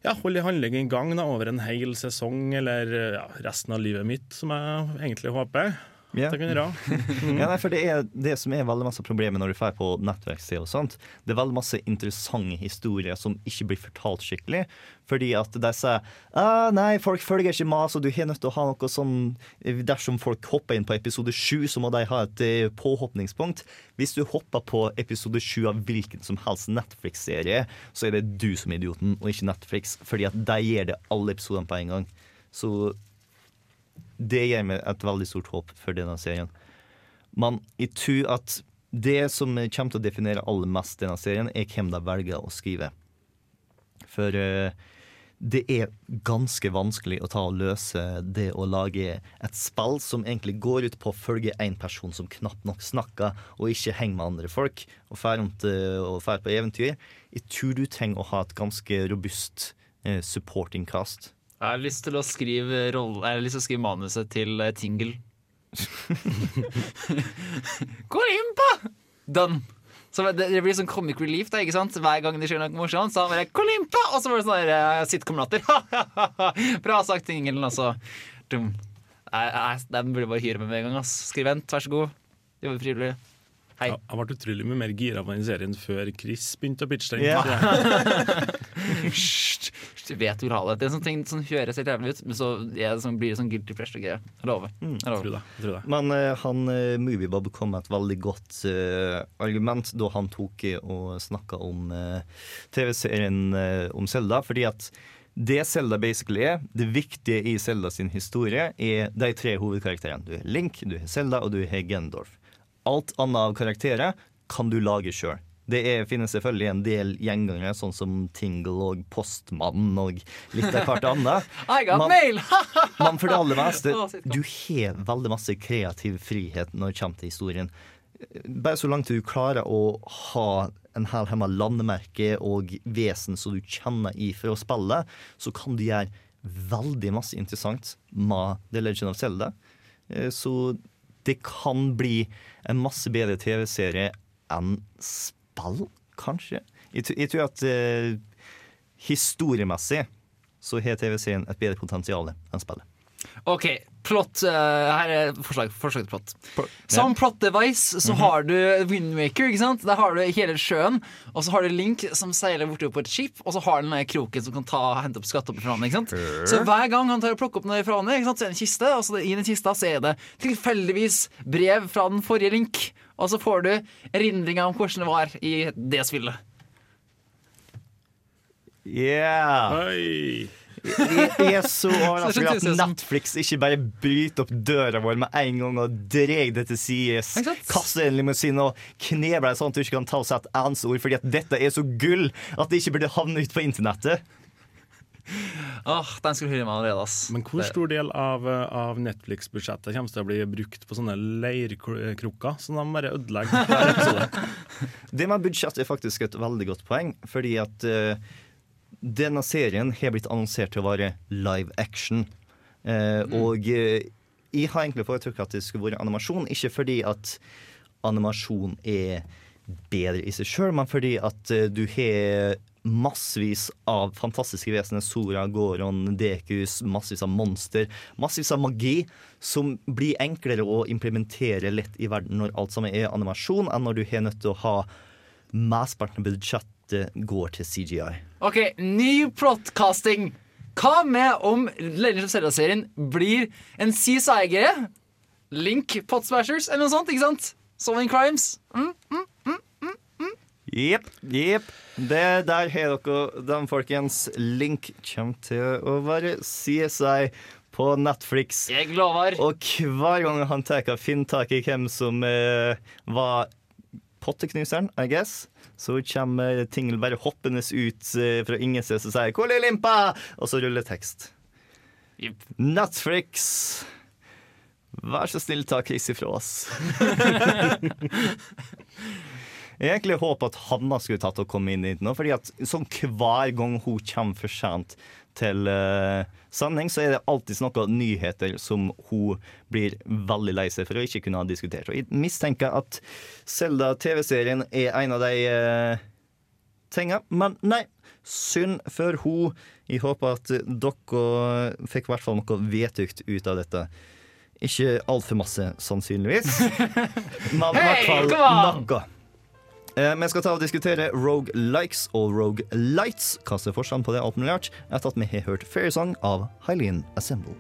ja, holde handlingen handling i gang da, over en hel sesong eller ja, resten av livet mitt, som jeg egentlig håper Ja. Takk mm. Ja, nei, for det er det som er veldig masse problemer når du drar på nettverkssted og sånt. Det er veldig masse interessante historier som ikke blir fortalt skikkelig. Fordi at de sier ah, nei, folk følger ikke mas, og du har nødt til å ha noe sånn Dersom folk hopper inn på episode sju, så må de ha et eh, påhopningspunkt. Hvis du hopper på episode sju av hvilken som helst Netflix-serie, så er det du som er idioten, og ikke Netflix, fordi at de gir det alle episodene på en gang. Så det gir meg et veldig stort håp for denne serien. Men jeg tror at det som kommer til å definere aller mest denne serien, er hvem de velger å skrive. For eh, det er ganske vanskelig å ta og løse det å lage et spill som egentlig går ut på å følge én person som knapt nok snakker, og ikke henger med andre folk, og drar eh, på eventyr. Jeg tror du trenger å ha et ganske robust eh, supporting cast. Jeg har lyst til å skrive, rolle, jeg har lyst til å skrive manuset til eh, Tingle. Kolimpa! Done. Så det, det blir sånn comic relief da, ikke sant? hver gang de skjønner noe morsomt. Så han bare Kolimpa! Og så var det sånn uh, sitcom-latter. Bra sagt, Tingle. Altså. dum. Nei, nei, Den burde bare hyre med med en gang. ass. Skrivent, vær så god. Jobber frivillig. Hei. Jeg jeg ble utrolig mye mer gira på den serien før Chris begynte å pitche den. Ja. Hysj! Du vet du vil ha det. Det er sånne ting som høres helt jævlig ut, men så er det sånn, blir det sånn guilty pleasure-greie. Jeg lover. Jeg Jeg tror lover. det. Jeg tror det. Men uh, han uh, Moviebob kom med et veldig godt uh, argument da han tok og snakka om uh, TV-serien om Selda. Fordi at det Selda basically er, det viktige i Selda sin historie, er de tre hovedkarakterene. Du har Link, du har Selda og du har Gendorf. Alt annet av karakterer kan du lage sjøl. Det er, finnes selvfølgelig en del gjengangere, sånn som Tingle og Postmannen og litt av hvert annet. I got Man- mail! Men for det aller meste, du har veldig masse kreativ frihet når det kommer til historien. Bare så langt du klarer å ha en hel hemma landemerke og vesen som du kjenner i for å spille, så kan du gjøre veldig masse interessant med The Legend of Zelda. Eh, Så det kan bli en masse bedre TV-serie enn spill, kanskje. Jeg, jeg tror at eh, historiemessig så har TV-serien et bedre potensial enn spillet. OK, plott. uh, her er forslag, forslag til plott. Pl Som plot device så har du Windmaker. ikke sant? Der har du hele sjøen, og så har du Link som seiler bortover på et skip, og så har den der kroken som kan ta, hente opp skatt opp fra vannet. ikke sant? Så hver gang han tar og plukker opp noe fra vannet, ikke sant? så er det en kiste, og så i den kista så er det tilfeldigvis brev fra den forrige Link. Og så får du erindringa om hvordan det var i det spillet. Yeah! Oi! Jeg er så overrasket at Netflix ikke bare bryter opp døra vår med en gang og drar det til sides. Kaster en limousin og knebler deg sånn at du ikke kan ta og sette ens ord, fordi at dette er så gull at det ikke burde havne ut på internettet. Åh, Den skulle høre meg allerede. ass. Men hvor stor del av, av Netflix-budsjettet kommer til å bli brukt på sånne leirkrukker som de bare ødelegger? Det med budsjett er faktisk et veldig godt poeng, fordi at eh, denne serien har blitt annonsert til å være live action. Eh, Og eh, jeg har egentlig foretrukket at det skulle vært animasjon, ikke fordi at animasjon er bedre i seg sjøl, men fordi at eh, du har massevis av fantastiske vesener. Sora, Goron, Dekus, massevis av monster, massevis av magi, som blir enklere å implementere lett i verden når alt sammen er animasjon, enn når du har nødt til å ha mesteparten av budsjettet går til CGI. OK, ny plotcasting. Hva med om Legends of Zelda-serien blir en CSI-greie? Link Pot Smashers eller noe sånt, ikke sant? Solving Crimes. Mm? Jepp, jepp. Det der har dere den, folkens. Link kommer til å være CSI på Netflix. Jeg lover. Og hver gang han tar finner tak i hvem som eh, var potteknuseren, I guess, så kommer Tingle bare hoppende ut fra fra ingensteds og sier er limpa?' Og så ruller tekst. Yep. Netflix, vær så snill, ta Chris ifra oss. Jeg egentlig håper at Hanna skulle tatt og komme inn dit nå, fordi at sånn hver gang hun kommer for sent til uh, sending, så er det alltid noen nyheter som hun blir veldig lei seg for å ikke kunne ha diskutert. Og jeg mistenker at Selda TV-serien er en av de uh, tinga, men nei. Synd for hun. Jeg håper at dere fikk i hvert fall noe vedtukt ut av dette. Ikke altfor masse, sannsynligvis. Men i hvert fall noe. Eh, Vi skal ta og diskutere Rogue Likes og Rogue Lights. Hva er forskjellen på det alt mulig rart, etter at vi har hørt Fairy Song av Hylene Assemble.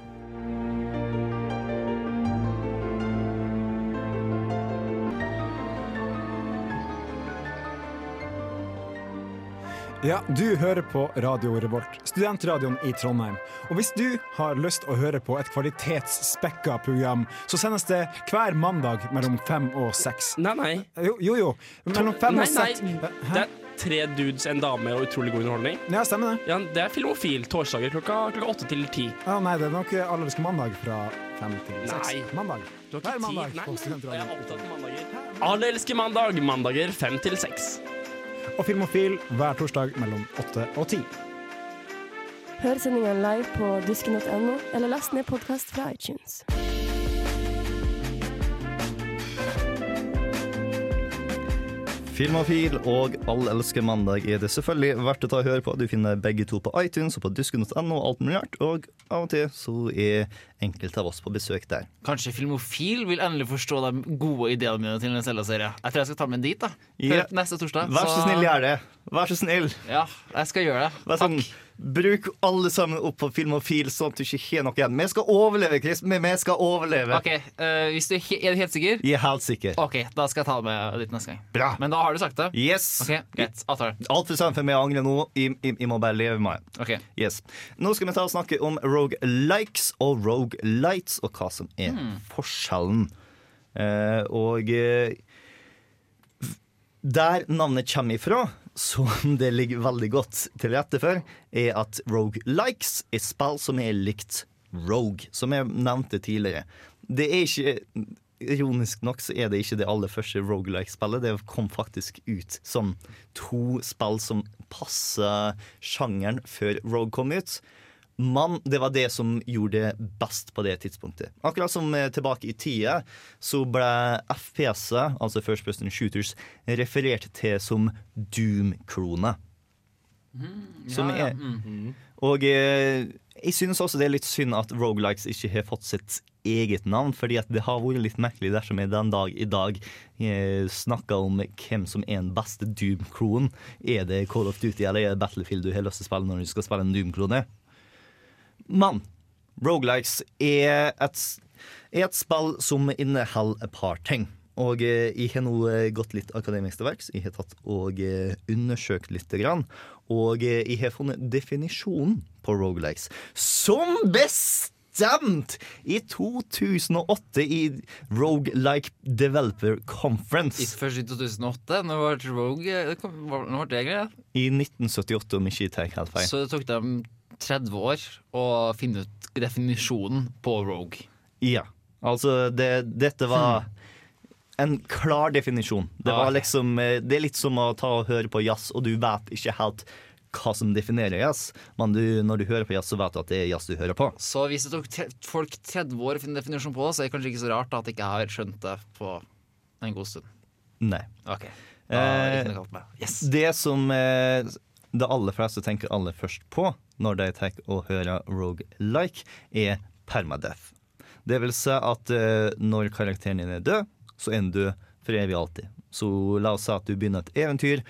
Ja, du hører på Radio Revolt, studentradioen i Trondheim. Og hvis du har lyst å høre på et kvalitetsspekka program, så sendes det hver mandag mellom fem og seks. Nei, nei. Jo, jo. jo. Mellom fem nei, og nei. seks. Det er tre dudes, en dame og utrolig god underholdning. Ja, stemmer det. Ja, Det er Filmofil torsdager klokka, klokka åtte til ti. Ja, nei, det er nok allerske mandag fra fem til seks. Nei. Mandag. Hver mandag. Nei, jeg er opptatt av mandager. Elsker mandag. Mandager fem til seks. Og Filmofil hver torsdag mellom åtte og ti. Hør sendingen live på dusken.no, eller last ned podkast fra iTunes. Filmofil og All elsker mandag er det selvfølgelig verdt å ta og høre på. Du finner begge to på iTunes og på dusken.no og alt mulig rart. Og av og til så er enkelte av oss på besøk der. Kanskje Filmofil vil endelig forstå de gode ideene mine til en Zelda-serie. Jeg tror jeg skal ta med den dit. da Ja. Neste torsdag. Vær så snill, gjør det. Vær så snill. Ja, jeg skal gjøre det. Sånn, bruk alle sammen opp på Filmofil, sånn at du ikke har noe igjen. Vi skal overleve, Chris. Vi skal overleve. Ok, uh, hvis du er er du helt sikker, Jeg er helt sikker. Ok, da skal jeg ta det med litt neste gang. Bra. Men da har du sagt det. Yes. Ok, Greit. Avtale. Altfor for meg å angre nå. Jeg, jeg, jeg må bare leve med det. Ok. Yes. Nå skal vi ta og snakke om Rogue Likes og Rogue Lights, og hva som er forskjellen. Uh, og uh, der navnet kommer ifra, som det ligger veldig godt til rette for, er at Rogue Likes er spill som er likt Rogue, som jeg nevnte tidligere. Det er ikke Ironisk nok så er det ikke det aller første rogelike-spillet. Det kom faktisk ut som to spill som passer sjangeren før Rogue kom ut. Men det var det som gjorde det best på det tidspunktet. Akkurat som eh, tilbake i tida, så ble FPS-er, altså First Person Shooters, referert til som Doom-krone. Mm, ja, ja, Mm -hmm. Og eh, jeg synes også det er litt synd at Rogalikes ikke har fått sitt eget navn, fordi at det har vært litt merkelig dersom jeg den dag i dag eh, snakker om hvem som er den beste Doom-kronen. Er det Call of Duty eller er det Battlefield du har lyst til å spille når du skal spille en Doom-klone? Men Rogelikes er et, er et spill som inneholder et par ting. Og eh, jeg har nå eh, gått litt akademisk til verks. Jeg har tatt og eh, undersøkt litt. Og jeg har funnet definisjonen på Rogelikes, Som bestemt i 2008 i Rogelike Developer Conference. I først i 2008. Nå ble Rogue eh, Nå ble det greia. I 1978, om ikke jeg tar helt feil. Så det tok dem 30 år å finne ut definisjonen på Rogue. Ja. Altså, det, dette var en klar definisjon. Det, Ah, var liksom, eh, det er litt som å ta og høre på jazz, og du vet ikke helt hva som definerer jazz, men du, når du hører på jazz, så vet du at det er jazz du hører på. Så hvis det tok folk 30 år å finne definisjonen på så er det kanskje ikke så rart at jeg ikke har skjønt det på en god stund. Nei. Okay. da det Eh. Yes. Det som eh, det aller fleste tenker aller først på når de tenker å høre rogue-like, er permadeath. Det vil si at eh, når karakteren din er død, så er den død for evig og alltid. Så la oss si at du begynner et eventyr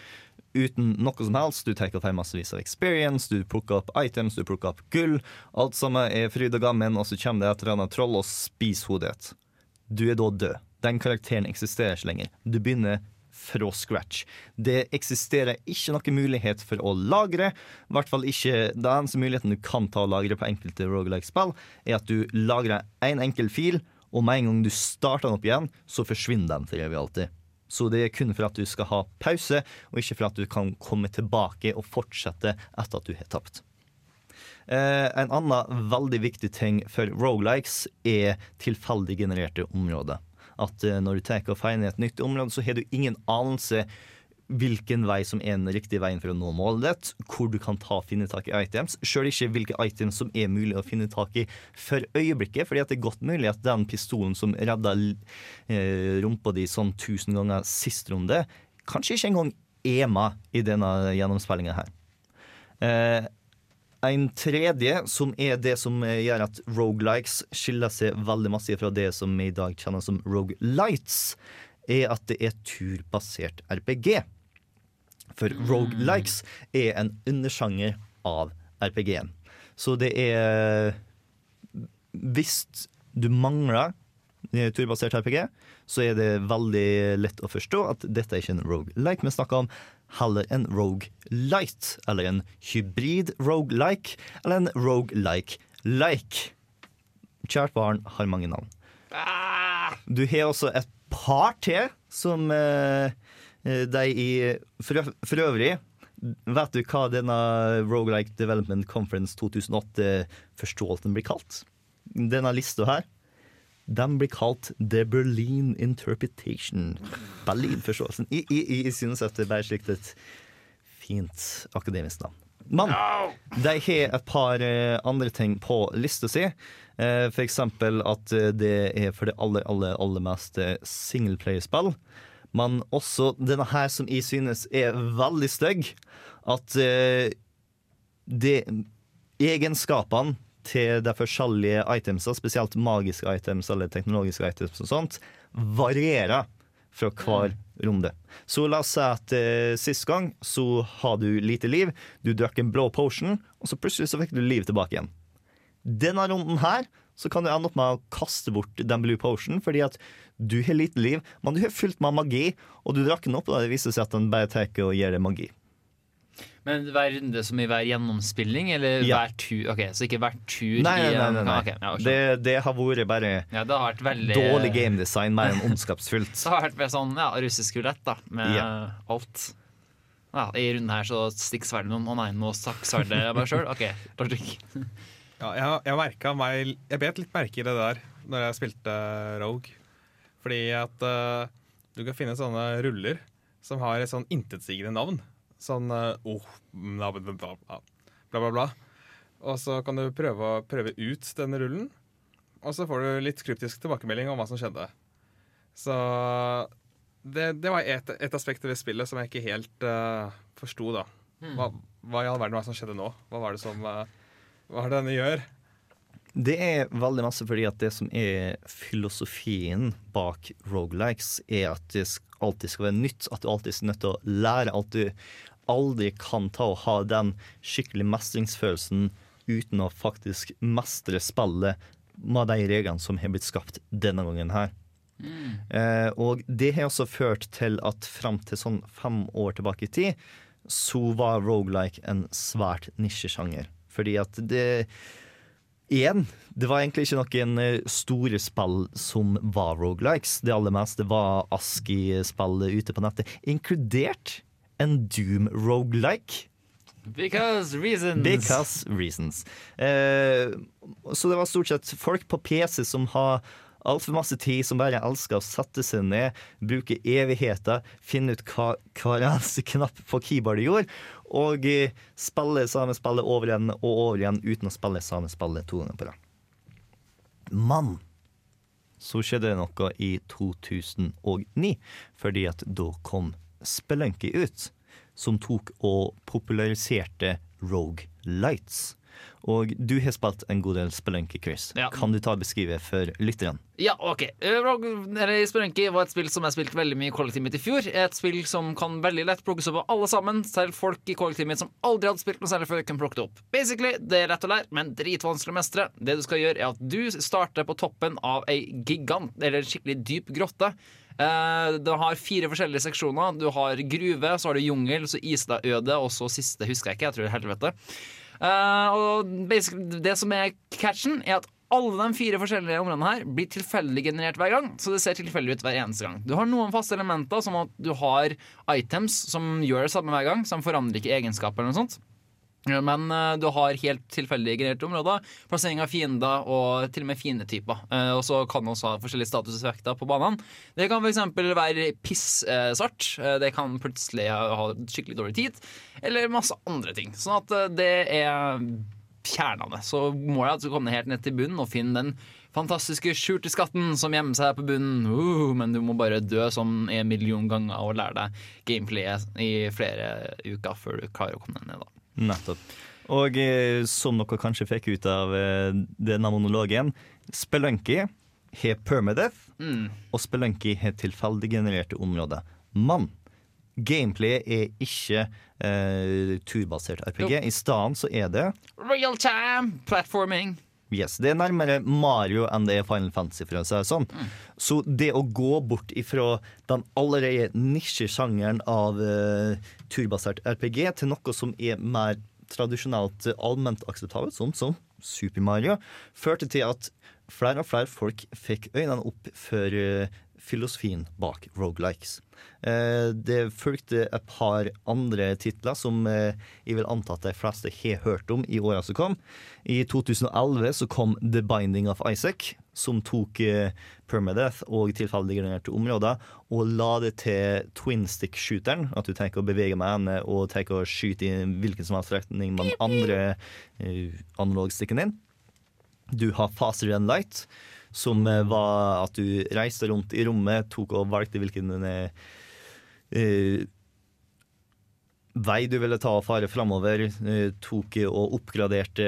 uten noe som helst. Du tar feil massevis av experience, du plukker opp items, du plukker opp gull. Alt sammen er fryd og gammen, og så kommer det et eller annet troll og spiser hodet ditt. Du er da død. Den karakteren eksisterer ikke lenger. Du begynner fra scratch. Det eksisterer ikke noen mulighet for å lagre. I hvert fall ikke Den eneste muligheten du kan ta og lagre på enkelte roguelike-spill, er at du lagrer én en enkel fil, og med en gang du starter den opp igjen, så forsvinner den for evig alltid. Så det er kun for at du skal ha pause, og ikke for at du kan komme tilbake og fortsette etter at du har tapt. Eh, en annen veldig viktig ting for rogelikes er tilfeldig genererte områder. At eh, når du tar og feier ned et nytt område, så har du ingen anelse hvilken vei som er den riktige veien for å nå målet ditt, hvor du kan ta finne tak i items. Sjøl ikke hvilke items som er mulig å finne tak i for øyeblikket, fordi at det er godt mulig at den pistolen som redda eh, rumpa di sånn tusen ganger sist runde, kanskje ikke engang er med i denne gjennomspillinga her. Eh, en tredje, som er det som eh, gjør at rogelikes skiller seg veldig masse fra det som vi i dag kjenner som rogelights, er at det er turbasert RPG. For rogelikes er en undersjanger av RPG-en. Så det er Hvis du mangler eh, turbasert RPG, så er det veldig lett å forstå at dette er ikke en rogelike vi snakker om, heller en rogelight, eller en hybrid rogelike, eller en rogelike-like. Kjært barn har mange navn. Du har også et par til som eh, de i for, for øvrig Vet du hva denne Roguelike Development Conference 2008-forståelsen blir kalt? Denne lista her. Den blir kalt The Berlin Interpretation. Berlin-forståelsen. i, i, i synes at det er slikt et fint akademisk navn. Men de har et par eh, andre ting på lista si. F.eks. for eksempel at eh, det er for det aller, aller, aller meste singleplayerspill. Men også denne her som jeg synes er veldig stygg. At eh, det egenskapene til de forskjellige itemsa, spesielt magiske items eller teknologiske items og sånt, varierer fra hver runde. Så la oss si at eh, sist gang så har du lite liv, du drakk en blå potion, og så plutselig så fikk du liv tilbake igjen. Denne runden her så kan du ende opp med å kaste bort den blue potion, fordi at du har lite liv, men du har fylt med magi, og du drakk den opp, og det viser seg at den bare tar og gir deg magi. Men hver runde som i hver gjennomspilling, eller Ja. hver tur? Ok, Så ikke hver tur Nei, nei, i nei. nei, nei. Okay, ja, det, det har vært bare ja, det har vært veldig dårlig gamedesign mer enn ondskapsfullt. det har vært mer sånn ja, russisk rulett, da, med Ja. alt. Ja, I runden her så stikker sverdet noen. Å nei, nå stakk sverdet meg sjøl. OK, logic. Ja, jeg, jeg merket meg Jeg bet litt merke i det der når jeg spilte Rogue. Fordi at uh, du kan finne sånne ruller som har et sånn intetsigende navn. Sånn eh, oh, bla, bla, bla, bla, bla, bla, bla. Og så kan du prøve, prøve ut denne rullen, og så får du litt kryptisk tilbakemelding om hva som skjedde. Så det, det var et, et aspekt ved spillet som jeg ikke helt uh, forsto, da. Hva, hva i all verden var det som skjedde nå? Hva var det som uh, Hva er det denne gjør? Det er veldig masse fordi at det som er filosofien bak rogelikes, er at det alltid skal være nytt. At du alltid er nødt til å lære. At du aldri kan ta og ha den skikkelig mestringsfølelsen uten å faktisk mestre spillet med de reglene som har blitt skapt denne gangen her. Eh, og det har også ført til at fram til sånn fem år tilbake i tid, så var rogelike en svært nisjesjanger. Fordi at det Igjen, det var egentlig ikke noen eh, store spill som var rogelikes. Det aller meste var ASKI-spill ute på nettet, inkludert en Doom roguelike. Because reasons. Because reasons. Eh, så det var stort sett folk på PC som har altfor masse tid, som bare elsker å sette seg ned, bruke evigheter, finne ut hva hver eneste knapp på keyboardet gjorde, og eh, spille samme spillet over igjen og over igjen uten å spille samme spillet to ganger på rad. Men så skjedde det noe i 2009, fordi at da kom Spelunky ut, som tok og populariserte Rogue Lights. Og du har spilt en god del Spelunky, Chris. Ja. Kan du ta og beskrive for lytterne? Ja, ok. Eh, Spelunky var et spill som jeg spilte veldig mye i kollektivet mitt i fjor. Et spill som kan veldig lett plukkes opp av alle sammen, selv folk i kollektivet mitt som aldri hadde spilt noe særlig før, kan plukke det opp. Basically, det er lett å lære, men dritvanskelig å mestre. Det du skal gjøre, er at du starter på toppen av ei gigant, eller en skikkelig dyp grotte. Eh, Du har fire forskjellige seksjoner. Du har gruve, så har du jungel, så Isdaøde, og så siste husker jeg ikke. Jeg tror det er helvete. Eh, og det som er catchen, er at alle de fire forskjellige områdene her blir tilfeldig generert hver gang. Så det ser tilfeldig ut hver eneste gang. Du har noen faste elementer, som at du har items som gjør det samme hver gang. Som forandrer ikke egenskaper eller noe sånt. Men eh, du har helt tilfeldig genererte områder, plassering av fiender og til og med fiendetyper. Eh, og så kan du også ha forskjellige statusvekter på banene. Det kan f.eks. være pissvart. Uh, det kan plutselig ha skikkelig dårlig tid. Eller masse andre ting. Sånn at eh, det er kjernen av det. Så må jeg altså komme helt ned til bunnen og finne den fantastiske skjulte skatten som gjemmer seg på bunnen. Uh, men du må bare dø sånn en million ganger og lære deg gameplayet i flere uker før du klarer å komme deg ned. da Nettopp. Og eh, som dere kanskje fikk ut av eh, denne monologen, Spelunky har permadeath, Mm. og Spelunky har tilfeldig genererte områder. Men gameplay er ikke eh, turbasert RPG. Jo. I stedet så er det Real time platforming. Yes, Det er nærmere Mario enn det er Final Fantasy. for å si det sånn. Så det å gå bort ifra den allerede nisjesjangeren av uh, turbasert RPG til noe som er mer tradisjonelt eh, allment akseptabelt, sånn som Super Mario, førte til at flere og flere folk fikk øynene opp for eh, filosofien bak rogelikes. Eh, det fulgte et par andre titler som eh, jeg vil anta at de fleste har hørt om i åra som kom. I 2011 så kom The Binding of Isaac, som tok eh, permadeath og tilfeldig genererte områder, og la det til twin stick-shooteren. At du tenker å bevege med henne og tenker å skyte i hvilken som helst retning med den andre analogstikken din. Du har Faster Than Light, som eh, var at du reiste rundt i rommet, tok og valgte hvilken eh, vei du ville ta og fare framover. Uh, tok og oppgraderte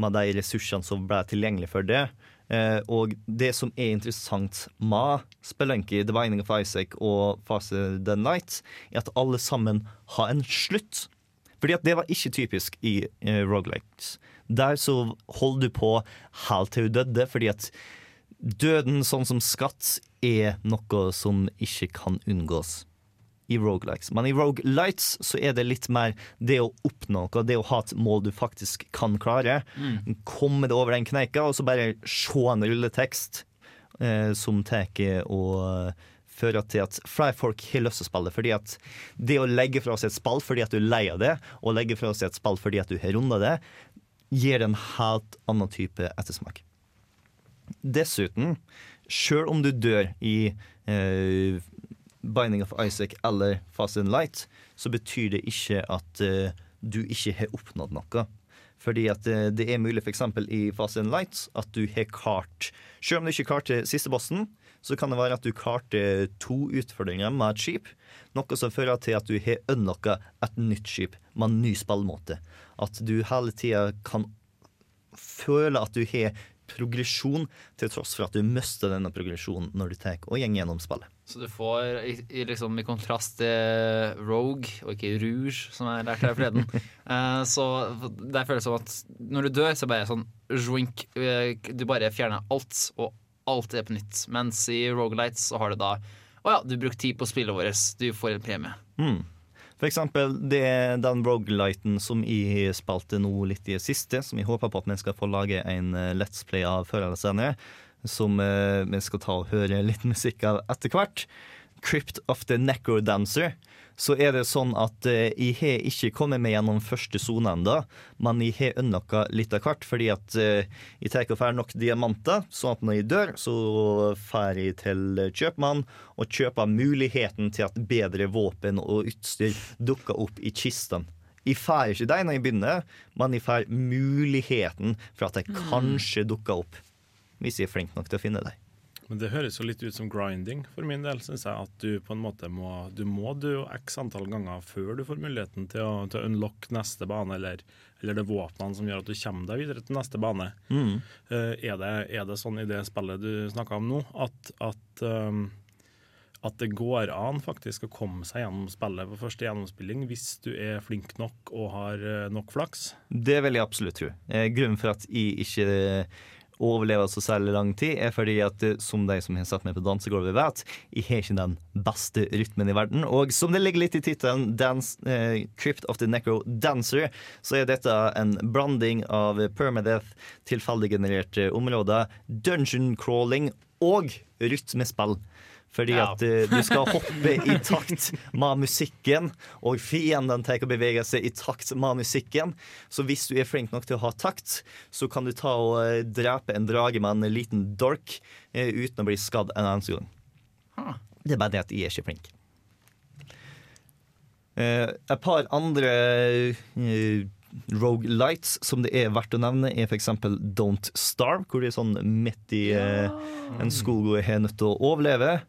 med de ressursene som ble tilgjengelige for det. Uh, og det som er interessant med Spelunky, The Binding of Isaac og Fase The Night, er at alle sammen har en slutt. Fordi at det var ikke typisk i uh, Rogalikes. Der så holder du på helt til du døde, fordi at døden, sånn som skatt, er noe som ikke kan unngås i rogelikes. Men i rogelights så er det litt mer det å oppnå noe, det å ha et mål du faktisk kan klare. Komme deg over den kneika, og så bare se en rulletekst eh, som tar og fører til at flere folk har lyst til å spille. Fordi at det å legge fra seg et spill fordi at du er lei av det, og legge fra seg et spill fordi at du har runda det, gir en helt annen type ettersmak. Dessuten, sjøl om du dør i eh, Binding of Isaac eller Fast and Light, så betyr det ikke at eh, du ikke har oppnådd noe. Fordi at eh, det er mulig f.eks. i Fast and Light at du har kart Selv om du ikke karter siste bossen, så kan det være at du karter to utfordringer med et skip. Noe som fører til at du har unlocka et nytt skip med en ny spillmåte. At du hele tida kan føle at du har progresjon, til tross for at du mister denne progresjonen når du tar og går gjennom spillet. Så du får, i, i, liksom, i kontrast til Rogue, og ikke Rouge, som jeg lærte her forleden, uh, så det føles som at når du dør, så bare sånn joink, eh, Du bare fjerner alt, og alt er på nytt. Mens i Rogalights så har du da Å ja, du brukte tid på spillet vårt, du får en premie. Mm. For eksempel det er den rogelighten som jeg spilte nå litt i det siste, som jeg håper på at vi skal få lage en eh, Let's Play av før eller senere, som eh, vi skal ta og høre litt musikk av etter hvert. Crypt of the Necrodancer. Så er det sånn at eh, jeg har ikke kommet meg gjennom første sone ennå, men jeg har unlocka litt av hvert, fordi at eh, jeg tar og får nok diamanter, sånn at når jeg dør, så drar jeg til kjøpmann og kjøper muligheten til at bedre våpen og utstyr dukker opp i kisten. Jeg får ikke dem når jeg begynner, men jeg får muligheten for at de kanskje dukker opp. Hvis jeg er flink nok til å finne dem. Men det høres jo litt ut som grinding for min del, syns jeg. At du på en måte må Du må du x antall ganger før du får muligheten til å, til å unlock neste bane, eller, eller det våpnene som gjør at du kommer deg videre til neste bane. Mm. Uh, er, det, er det sånn i det spillet du snakka om nå, at, at um, at det går an faktisk å komme seg gjennom spillet på første gjennomspilling hvis du er flink nok og har eh, nok flaks? Det vil jeg absolutt tro. Eh, Grunnen for at jeg ikke overlever så særlig lang tid, er fordi at eh, som de som har satt meg på dansegulvet vet, jeg har ikke den beste rytmen i verden. Og som det ligger litt i tittelen, eh, 'Crypt of the Necro Dancer', så er dette en blanding av permadeath, tilfeldig genererte områder, dungeon crawling og rytmespill. Fordi Ja. at eh, du skal hoppe i takt med musikken, og fienden tar og beveger seg i takt med musikken. Så hvis du er flink nok til å ha takt, så kan du ta og eh, drepe en drage med en liten dork uh, uten å bli skadd en eneste gang. Huh. Det er bare det at jeg er ikke flink. Et par andre uh, Rogelights som det er verdt å nevne, er f.eks. Don't Starve, hvor det er sånn midt i eh, en skog og er nødt til å overleve.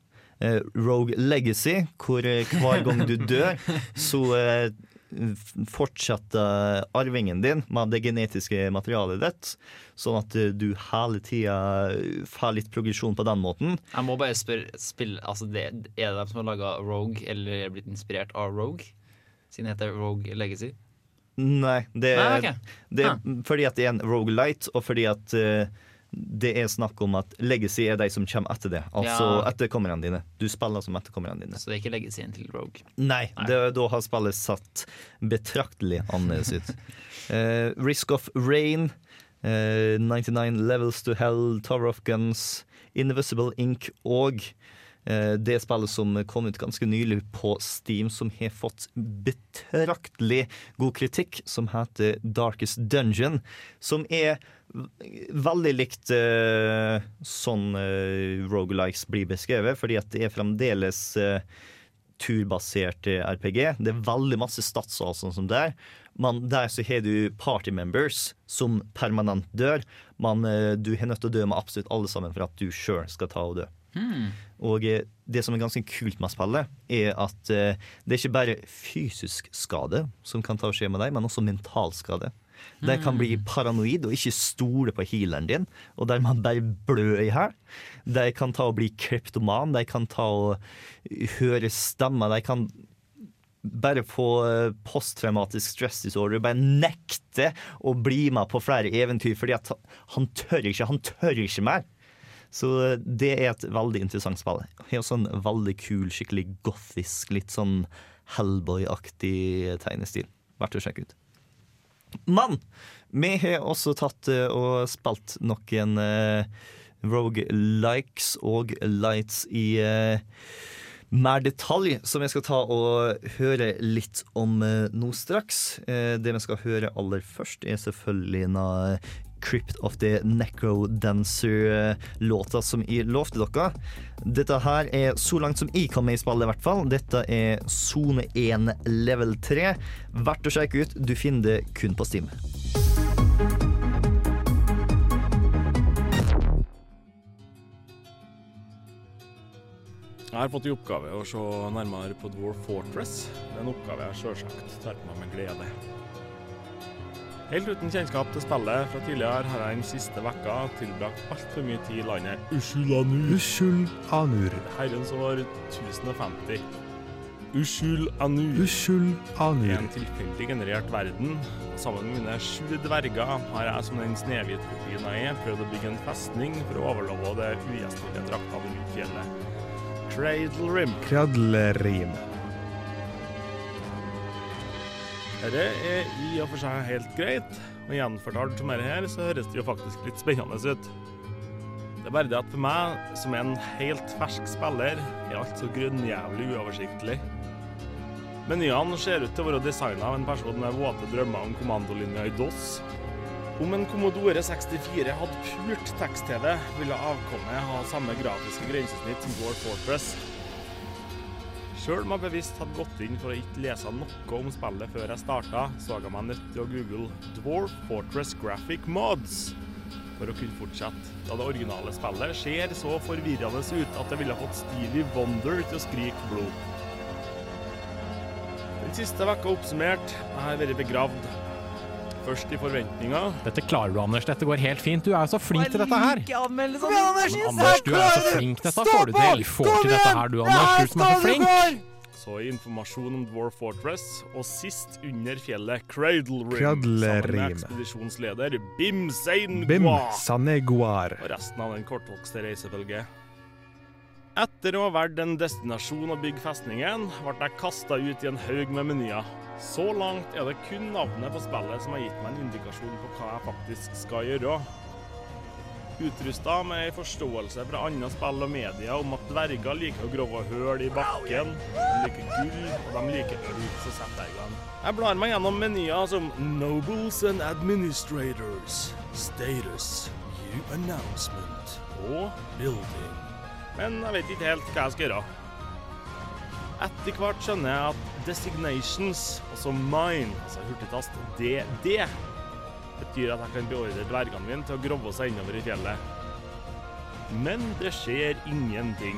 Eh, Rogue Legacy, hvor eh, hver gang du dør, så eh, fortsetter arvingen din med det genetiske materialet ditt, sånn at du hele tida får litt progresjon på den måten. Jeg må bare spørre spill, altså det, Er det de som har laga Rogue, eller er blitt inspirert av Rogue? Siden det heter Rogue Legacy? Nei, det, Nei, okay. det er fordi at det er en Rogue Light, og fordi at eh, det er snakk om at legacy er de som kommer etter det. Altså Ja. etterkommerne dine. Du spiller som etterkommerne dine. Så det er ikke legacyen til Rogue. Nei, Nei. Det, da har spillet satt betraktelig annerledes ut. uh, Risk of Rain, uh, 99 Levels to Hell, Tower of Guns, Invisible Ink og eh, det spillet som kom ut ganske nylig på Steam, som har fått betraktelig god kritikk, som heter Darkest Dungeon, som er veldig likt uh, sånn uh, rogelikes blir beskrevet, fordi at det er fremdeles uh, turbasert eh, RPG. Det er veldig masse statser og sånn som der. Men der så har du party members som permanent dør. Men eh, du har nødt til å dø med absolutt alle sammen for at du sjøl skal ta og dø. Og eh, det som er ganske kult med spillet, er at eh, det er ikke bare fysisk skade som kan ta og skje med deg, men også mental skade. De kan bli paranoid og ikke stole på healeren din, og dermed bare blø i hæl. De kan ta og bli kryptoman, de kan ta og høre stemmer, de kan bare få eh, posttraumatisk stress disorder, bare nekte å bli med på flere eventyr fordi han tør ikke, han tør ikke mer. Så eh, det er et veldig interessant spill. Har også en veldig kul, skikkelig gothisk, litt sånn Hellboy-aktig tegnestil. Verdt å sjekke ut. Men vi har også tatt eh, og spilt noen uh, Rogue Likes og Lights i eh, mer detalj, som jeg skal ta og høre litt om eh, nå straks. Eh, det vi skal høre aller først, er selvfølgelig en av Crypt of the Necrodancer-låta som jeg lovte dere. Dette her er så langt som jeg kan med i spillet, i hvert fall. Dette er sone 1 level 3. Verdt å sjekke ut. Du finner det kun på Steam. Jeg har fått i oppgave å se nærmere på Dwarf Fortress. Det er en oppgave jeg sjølsagt tar på meg med glede. Helt uten kjennskap til spillet fra tidligere har jeg den siste vekka tilbrakt altfor mye tid i landet Ushulanur. Ushul Anur. Herrens år 1050. Ushul Anur. Ushul I Anur. en tilfeldig generert verden, sammen med mine sju dverger, har jeg som den snehvite kopien jeg er, prøvd å bygge en festning for å overleve det ugjestmilde drakta rundt fjellet. Cradle Rim. Dette er i og for seg helt greit, og gjenfortalt som dette her, så høres det jo faktisk litt spennende ut. Det er bare det at for meg, som er en helt fersk spiller, er alt så grunnjævlig uoversiktlig. Menyene ser ut til å være designa av en person med våte drømmer om kommandolinja i DOS. Om en Commodore 64 hadde pult tekst-TV, ville avkommet ha samme grafiske grensesnitt som Dwarf Fortress. Sjøl om jeg bevisst hadde gått inn for å ikke lese noe om spillet før jeg starta, så jeg meg nødt til å google Dwarf Fortress Graphic Mods for å kunne fortsette, da det originale spillet ser så forvirrende ut at det ville fått Stevie Wonder til å skrike blod. Den siste vekka oppsummert, jeg har vært begravd. Først i forventninga. Dette klarer du, Anders. Dette går helt fint. Du er jo så flink til dette her. anmelde Men Anders, du er så flink. Dette får du til. Får til dette her, du, Anders. Du som er så flink. så informasjon om Dwarf Fortress, og sist under fjellet Cradle Rim, sammen med ekspedisjonsleder Bim Sein Bim Saneguar. og resten av den kortvokste reisefølget. Etter å ha valgt en destinasjon å bygge festningen, ble jeg kasta ut i en haug med menyer. Så langt er det kun navnet på spillet som har gitt meg en indikasjon på hva jeg faktisk skal gjøre. Utrusta med ei forståelse fra andre spill og media om at dverger liker å grove hull i bakken, de liker gull, og de liker øl, så setter jeg i gang. Jeg blar meg gjennom menyer som Nobles and Administrators, Status, New Announcement og Building. Men jeg vet ikke helt hva jeg skal gjøre. Etter hvert skjønner jeg at designations, altså mine, altså hurtigtast, DD, betyr at jeg kan beordre dvergene mine til å grove seg innover i fjellet. Men det skjer ingenting.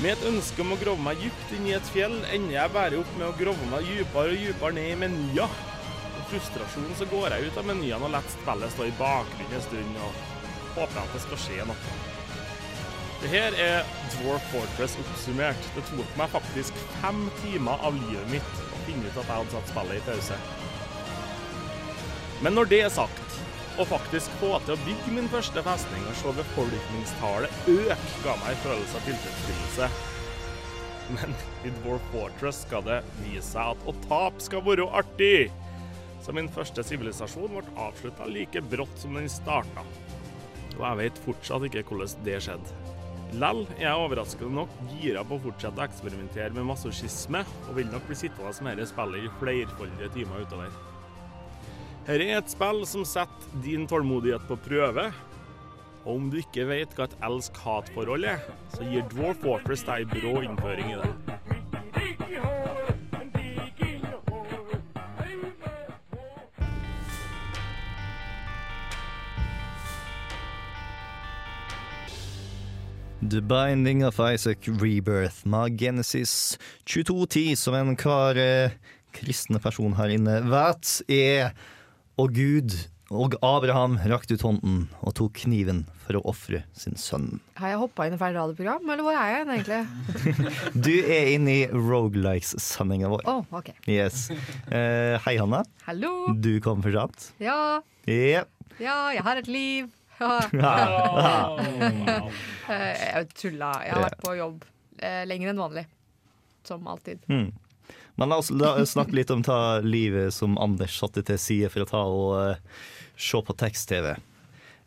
Med et ønske om å grove meg dypt inn i et fjell, ender jeg bare opp med å grove meg dypere og dypere ned i menyer. Med frustrasjon så går jeg ut av menyene og lar spillet stå i bakgrunnen en stund, og håper jeg at det skal skje noe. Det her er Dwarf Fortress oppsummert. Det tok meg faktisk fem timer av livet mitt å finne ut at jeg hadde satt spillet i pause. Men når det er sagt, å faktisk få til å bygge min første festning og se befolkningstallet øke, ga meg en følelse av tilfredsstillelse. Men i Dwarf Fortress skal det vise seg at å tape skal være artig. Så min første sivilisasjon ble avslutta like brått som den starta. Og jeg vet fortsatt ikke hvordan det skjedde. Lell er jeg overraskende nok gira på å fortsette å eksperimentere med masochisme, og vil nok bli sittende med dette spillet i flerfoldige timer utover. Dette er et spill som setter din tålmodighet på prøve. Og om du ikke vet hva et elsk-hat-forhold er, så gir Dwarf Waters deg brå innføring i det. The Binding of Isaac Rebirth med Genesis 2210, som enhver eh, kristne person her inne vet, er Og Gud og Abraham rakte ut hånden og tok kniven for å ofre sin sønn. Har jeg hoppa inn i feil radioprogram, eller hvor er jeg egentlig? Du er inne i Rogelikes-sendinga vår. Å, ok. Yes. Eh, hei, Hanna. Hallo! Du kom for sent. Ja, Yeah. ja, jeg har et liv. Jeg tulla. Jeg har vært på jobb eh, lenger enn vanlig. Som alltid. Mm. Men la oss snakke litt om ta livet som Anders satte til side for å ta og uh, se på tekst-TV.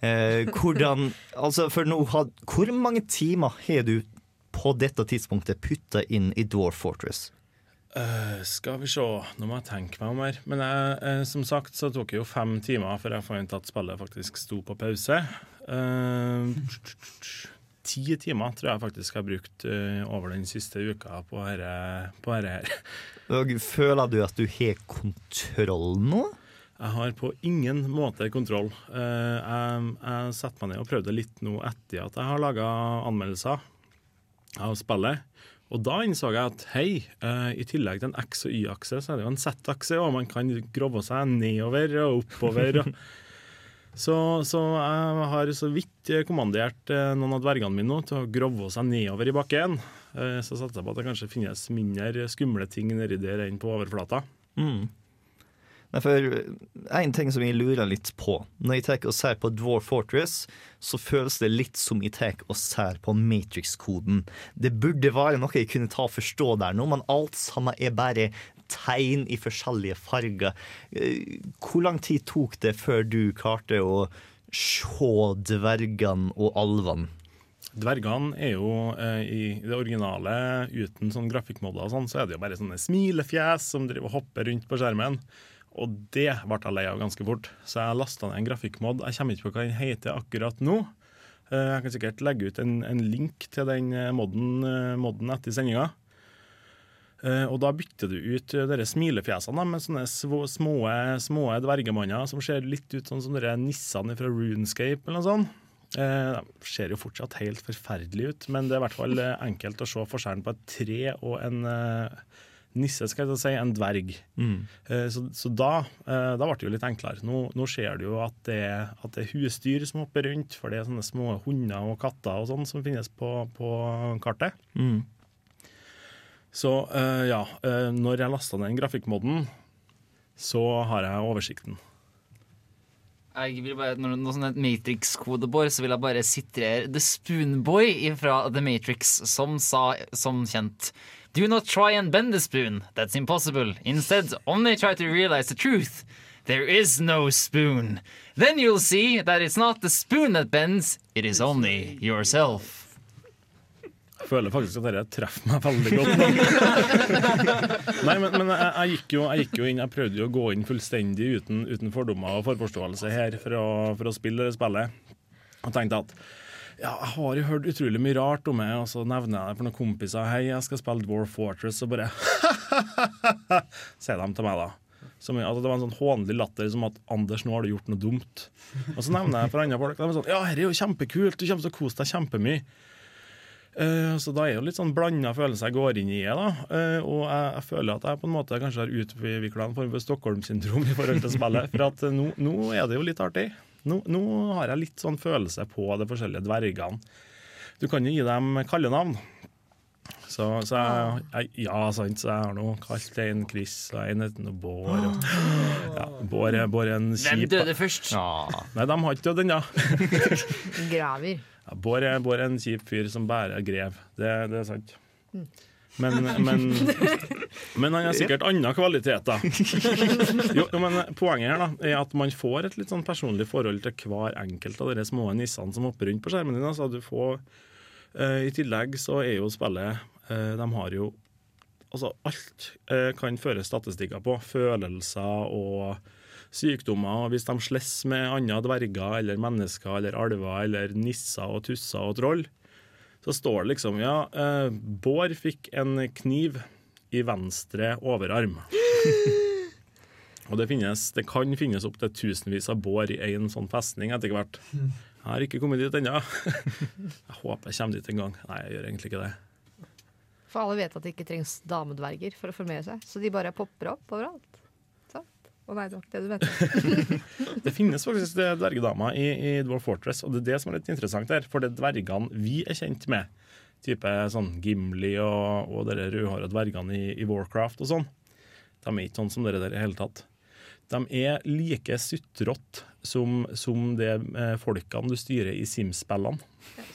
Eh, hvordan Altså, for nå had, Hvor mange timer har du på dette tidspunktet putta inn i Dwarf Fortress? Eh, skal vi se, nå må jeg tenke meg om her. Men jeg, eh, som sagt så tok det jo fem timer før jeg fant at spillet faktisk sto på pause. Eh, ti timer tror jeg faktisk jeg har brukt over den siste uka på dette her. Og føler du at du har kontroll nå? Jeg har på ingen måte kontroll. Eh, jeg, jeg setter meg ned og prøvde litt nå etter at jeg har laga anmeldelser av spillet. Og da innså jeg at hei, eh, i tillegg til en X- og Y-akse, så er det jo en Z-akse, og man kan grove seg nedover og oppover. Så, så jeg har så vidt eh, kommandert eh, noen av dvergene mine nå til å grove seg nedover i bakken. Så satser jeg på at det kanskje finnes mindre skumle ting nedi der enn på overflata. Mm. Nei, for En ting som jeg lurer litt på Når jeg tar og ser på Dwarf Fortress, så føles det litt som jeg tar og ser på Matrix-koden. Det burde være noe jeg kunne ta og forstå der nå, men alt sammen er bare tegn i forskjellige farger. Eh, Hvor lang tid tok det før du klarte å se dvergene og alvene? Dvergene er jo eh, i det originale, uten sånn grafikkmodder og sånn, så er det jo bare sånne smilefjes som driver og hopper rundt på skjermen. Og det ble jeg lei av ganske fort, så jeg lasta ned en grafikkmod. Jeg kommer ikke på hva den heter akkurat nå. Eh, Jeg kan sikkert legge ut en, en link til den eh, modden, eh, modden etter sendinga. Og da bytter du ut de smilefjesene med sånne små, små, dvergemanner som ser litt ut sånn som nissene fra Runescape eller noe sånt. De ser jo fortsatt helt forferdelig ut, men det er i hvert fall enkelt å se forskjellen på et tre og en nisse, skal jeg si, en dverg. Mm. Så, så da, eh, da ble det jo litt enklere. Nå, nå ser du jo at det, er- at det er husdyr som hopper rundt, for det er sånne små hunder og katter og sånn som finnes på, på kartet. Mm. Så eh, ja, eh, når jeg lasta ned den grafikkmoden, så har jeg oversikten. Jeg vil bare, når noe sånn et Matrix-kodebord, så vil jeg bare sitere The Spoonboy fra The Matrix, som sa som kjent Do not try and bend the spoon. That's impossible. Instead, only try to realize the truth. There is no spoon. Then you'll see that it's not the spoon that bends, it is only yourself. Jeg føler faktisk at dette treffer meg veldig godt. Nei, men, men jeg, jeg, gikk jo, jeg gikk jo inn, jeg prøvde jo å gå inn fullstendig uten, uten fordommer og forforståelse her for å, for å spille det spillet. Og tenkte at ja, jeg har jo hørt utrolig mye rart om det, og så nevner jeg det for noen kompiser. Hei, jeg skal spille Dwarf Fortress, og bare sier de til meg, da. Som, altså, det var en sånn hånlig latter som at 'Anders, nå har du gjort noe dumt'. Og så nevner jeg for andre folk. De er sånn 'Ja, dette er jo kjempekult, du kommer til å kose deg kjempemye'. Eh, så da er det jo litt sånn blanda følelser jeg går inn i det. Eh, og jeg, jeg føler at jeg på en måte kanskje har utvikla en form for Stockholm-syndrom i forhold til spillet. For at nå, nå er det jo litt artig. Nå, nå har jeg litt sånn følelse på de forskjellige dvergene. Du kan jo gi dem kallenavn. Så, så jeg, jeg, ja, sant, så jeg har nå kalt en Chris, og en heter Bård. Og, ja, Bård Bård er en Hvem døde først? Nei, de har ikke dødd ennå. Graver. Ja, Bård er, Bård er en kjip fyr som bærer grev. Det, det er sant. Mm. Men, men, men han har sikkert andre kvaliteter. Jo, men poenget her da, er at man får et litt sånn personlig forhold til hver enkelt av de små nissene som hopper rundt på skjermen din. Altså, du får, uh, I tillegg så er jo spillet uh, De har jo Altså, alt eh, kan føres statistikker på. Følelser og sykdommer. og Hvis de slåss med andre dverger eller mennesker eller alver eller nisser og tusser og troll, så står det liksom ja, eh, Bård fikk en kniv i venstre overarm. Og det, finnes, det kan finnes opptil tusenvis av Bård i én sånn festning etter hvert. Jeg har ikke kommet dit ennå. Jeg håper jeg kommer dit en gang. Nei, jeg gjør egentlig ikke det. For alle vet at det ikke trengs damedverger for å formere seg, så de bare popper opp overalt. Å nei, det du vet. Det finnes faktisk dvergedamer i, i Dwarf Fortress, og det er det som er litt interessant der. For det er dvergene vi er kjent med, type sånn Gimli og, og de rødhåra dvergene i, i Warcraft og sånn, de er ikke sånn som dere der i hele tatt. De er like sutrete som, som de eh, folkene du styrer i Sims-spillene.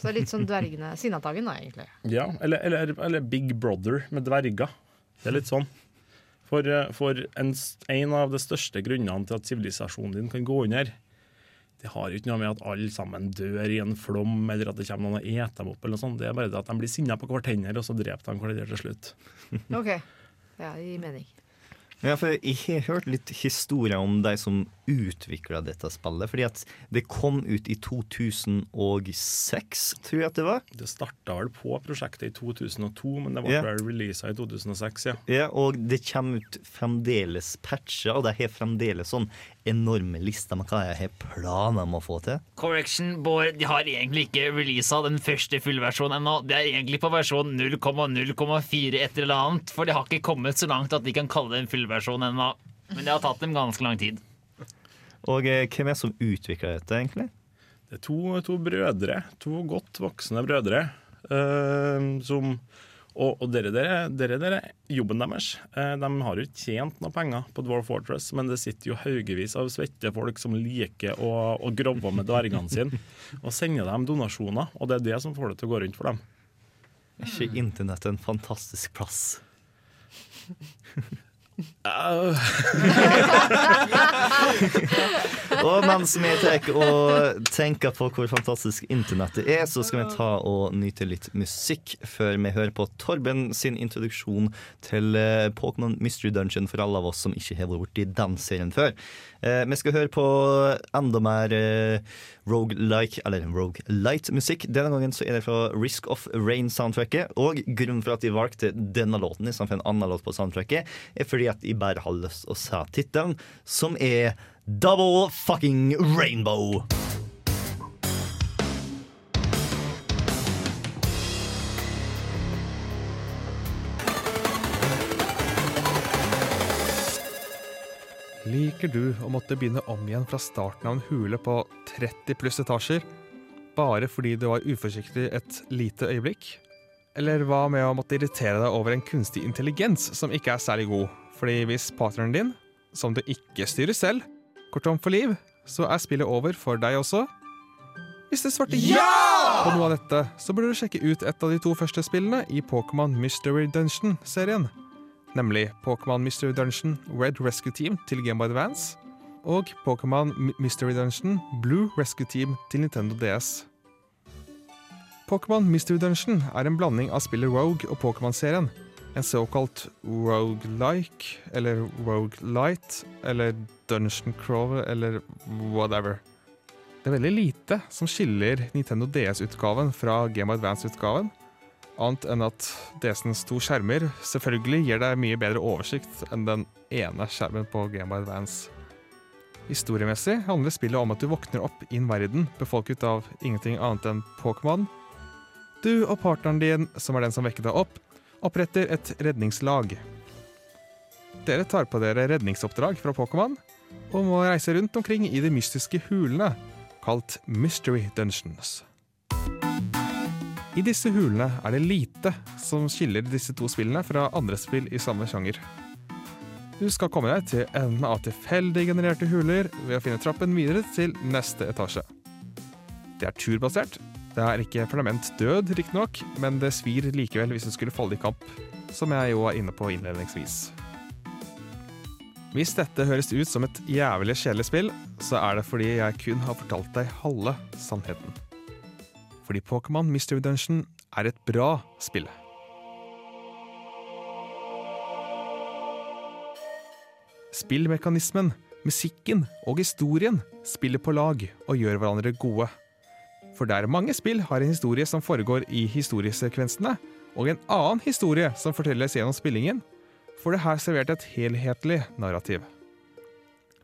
Så litt sånn dvergene Sinnataggen, da, egentlig. Ja, eller, eller, eller Big Brother med dverger. Det er litt sånn. For, eh, for en, en av de største grunnene til at sivilisasjonen din kan gå under, det har jo ikke noe med at alle sammen dør i en flom, eller at det kommer noen og eter dem opp. eller noe sånt. Det er bare det at de blir sinna på hverandre, og så dreper de hverandre til slutt. OK. Ja, det gir mening. Ja, for Jeg har hørt litt historier om de som utvikla dette spillet. Fordi at det kom ut i 2006, tror jeg at det var. Det starta vel på prosjektet i 2002, men det ble Ja. vel releasa i 2006, ja. Ja, Og det kommer ut fremdeles patcher, og de har fremdeles sånn enorme lista med hva jeg har planer om å få til. Correction, Bård, de har egentlig ikke releasa den første fullversjonen ennå. Det er egentlig på versjon 0,0,4 et eller annet, for de har ikke kommet så langt at de kan kalle det en fullversjon ennå. Men det har tatt dem ganske lang tid. Og eh, hvem er det som utvikler dette, egentlig? Det er to, to brødre, to godt voksne brødre, eh, som Og, og dere, dere, dere, dere, jobben deres eh, De har jo ikke tjent noe penger på Dwarf Fortress, men det sitter jo haugevis av svette folk som liker å, å grove med dvergene sine, og sender dem donasjoner. Og det er det som får det til å gå rundt for dem. Er ikke internett en fantastisk plass? og mens vi tar og tenker på hvor fantastisk internettet er, så skal vi ta og nyte litt musikk før vi hører på Torben sin introduksjon til eh, Pokémon Mystery Dungeon for alle av oss som ikke har vært borti den serien før. Eh, vi skal høre på enda mer eh, rogue-like, eller rogue-light-musikk. Denne gangen så er det fra Risk of Rain-soundtracket. Og grunnen for at de valgte denne låten istedenfor en annen låt på soundtracket, er fordi at de til å se tittelen, som er Double Fucking Rainbow. Liker du å måtte begynne om igjen fra starten av en hule på 30 pluss etasjer, bare fordi du var uforsiktig et lite øyeblikk? Eller hva med å måtte irritere deg over en kunstig intelligens som ikke er særlig god? Fordi hvis partneren din, som du ikke styrer selv, går tom for liv, så er spillet over for deg også. Hvis du svarte ja på noe av dette, så burde du sjekke ut et av de to første spillene i Pokémon Mystery Dungeon-serien. Nemlig Pokémon Mystery Dungeon Red Rescue Team til Game Boy Advance og Pokémon Mystery Dungeon Blue Rescue Team til Nintendo DS. Pokémon Mystery Dungeon er en blanding av spillet Rogue og Pokémon-serien. En såkalt roguelike, eller roguelite, eller dungeon crawler, eller whatever. Det er veldig lite som skiller Nintendo DS-utgaven fra Game Advance-utgaven, annet enn at DS-ens to skjermer selvfølgelig gir deg mye bedre oversikt enn den ene skjermen på Game Advance. Historiemessig handler spillet om at du våkner opp i en verden befolket av ingenting annet enn Pokémon. Du og partneren din, som er den som vekket deg opp, oppretter et redningslag. Dere tar på dere redningsoppdrag fra Pokémon og må reise rundt omkring i de mystiske hulene, kalt Mystery Dungeons. I disse hulene er det lite som skiller disse to spillene fra andre spill i samme sjanger. Du skal komme deg til enden av tilfeldig genererte huler ved å finne trappen videre til neste etasje. Det er turbasert. Det er ikke permanent død, riktignok, men det svir likevel hvis hun skulle falle i kamp, som jeg jo var inne på innledningsvis. Hvis dette høres ut som et jævlig kjedelig spill, så er det fordi jeg kun har fortalt deg halve sannheten. Fordi Pokémon Mystery Dungeon er et bra spill. Spillmekanismen, musikken og historien spiller på lag og gjør hverandre gode. For der mange spill har en historie som foregår i historiesekvensene, og en annen historie som fortelles gjennom spillingen, får det her servert et helhetlig narrativ.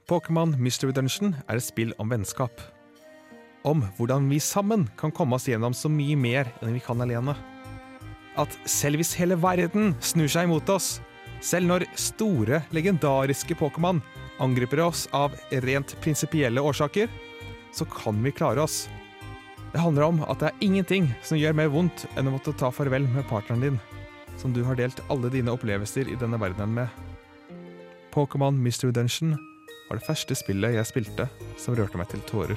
Pokémon Mystery Dungeon er et spill om vennskap. Om hvordan vi sammen kan komme oss gjennom så mye mer enn vi kan alene. At selv hvis hele verden snur seg imot oss, selv når store, legendariske Pokémon angriper oss av rent prinsipielle årsaker, så kan vi klare oss. Det handler om at det er ingenting som gjør mer vondt enn å måtte ta farvel med partneren din, som du har delt alle dine opplevelser i denne verdenen med. Pokémon Mystery Dungeon var det første spillet jeg spilte som rørte meg til tårer.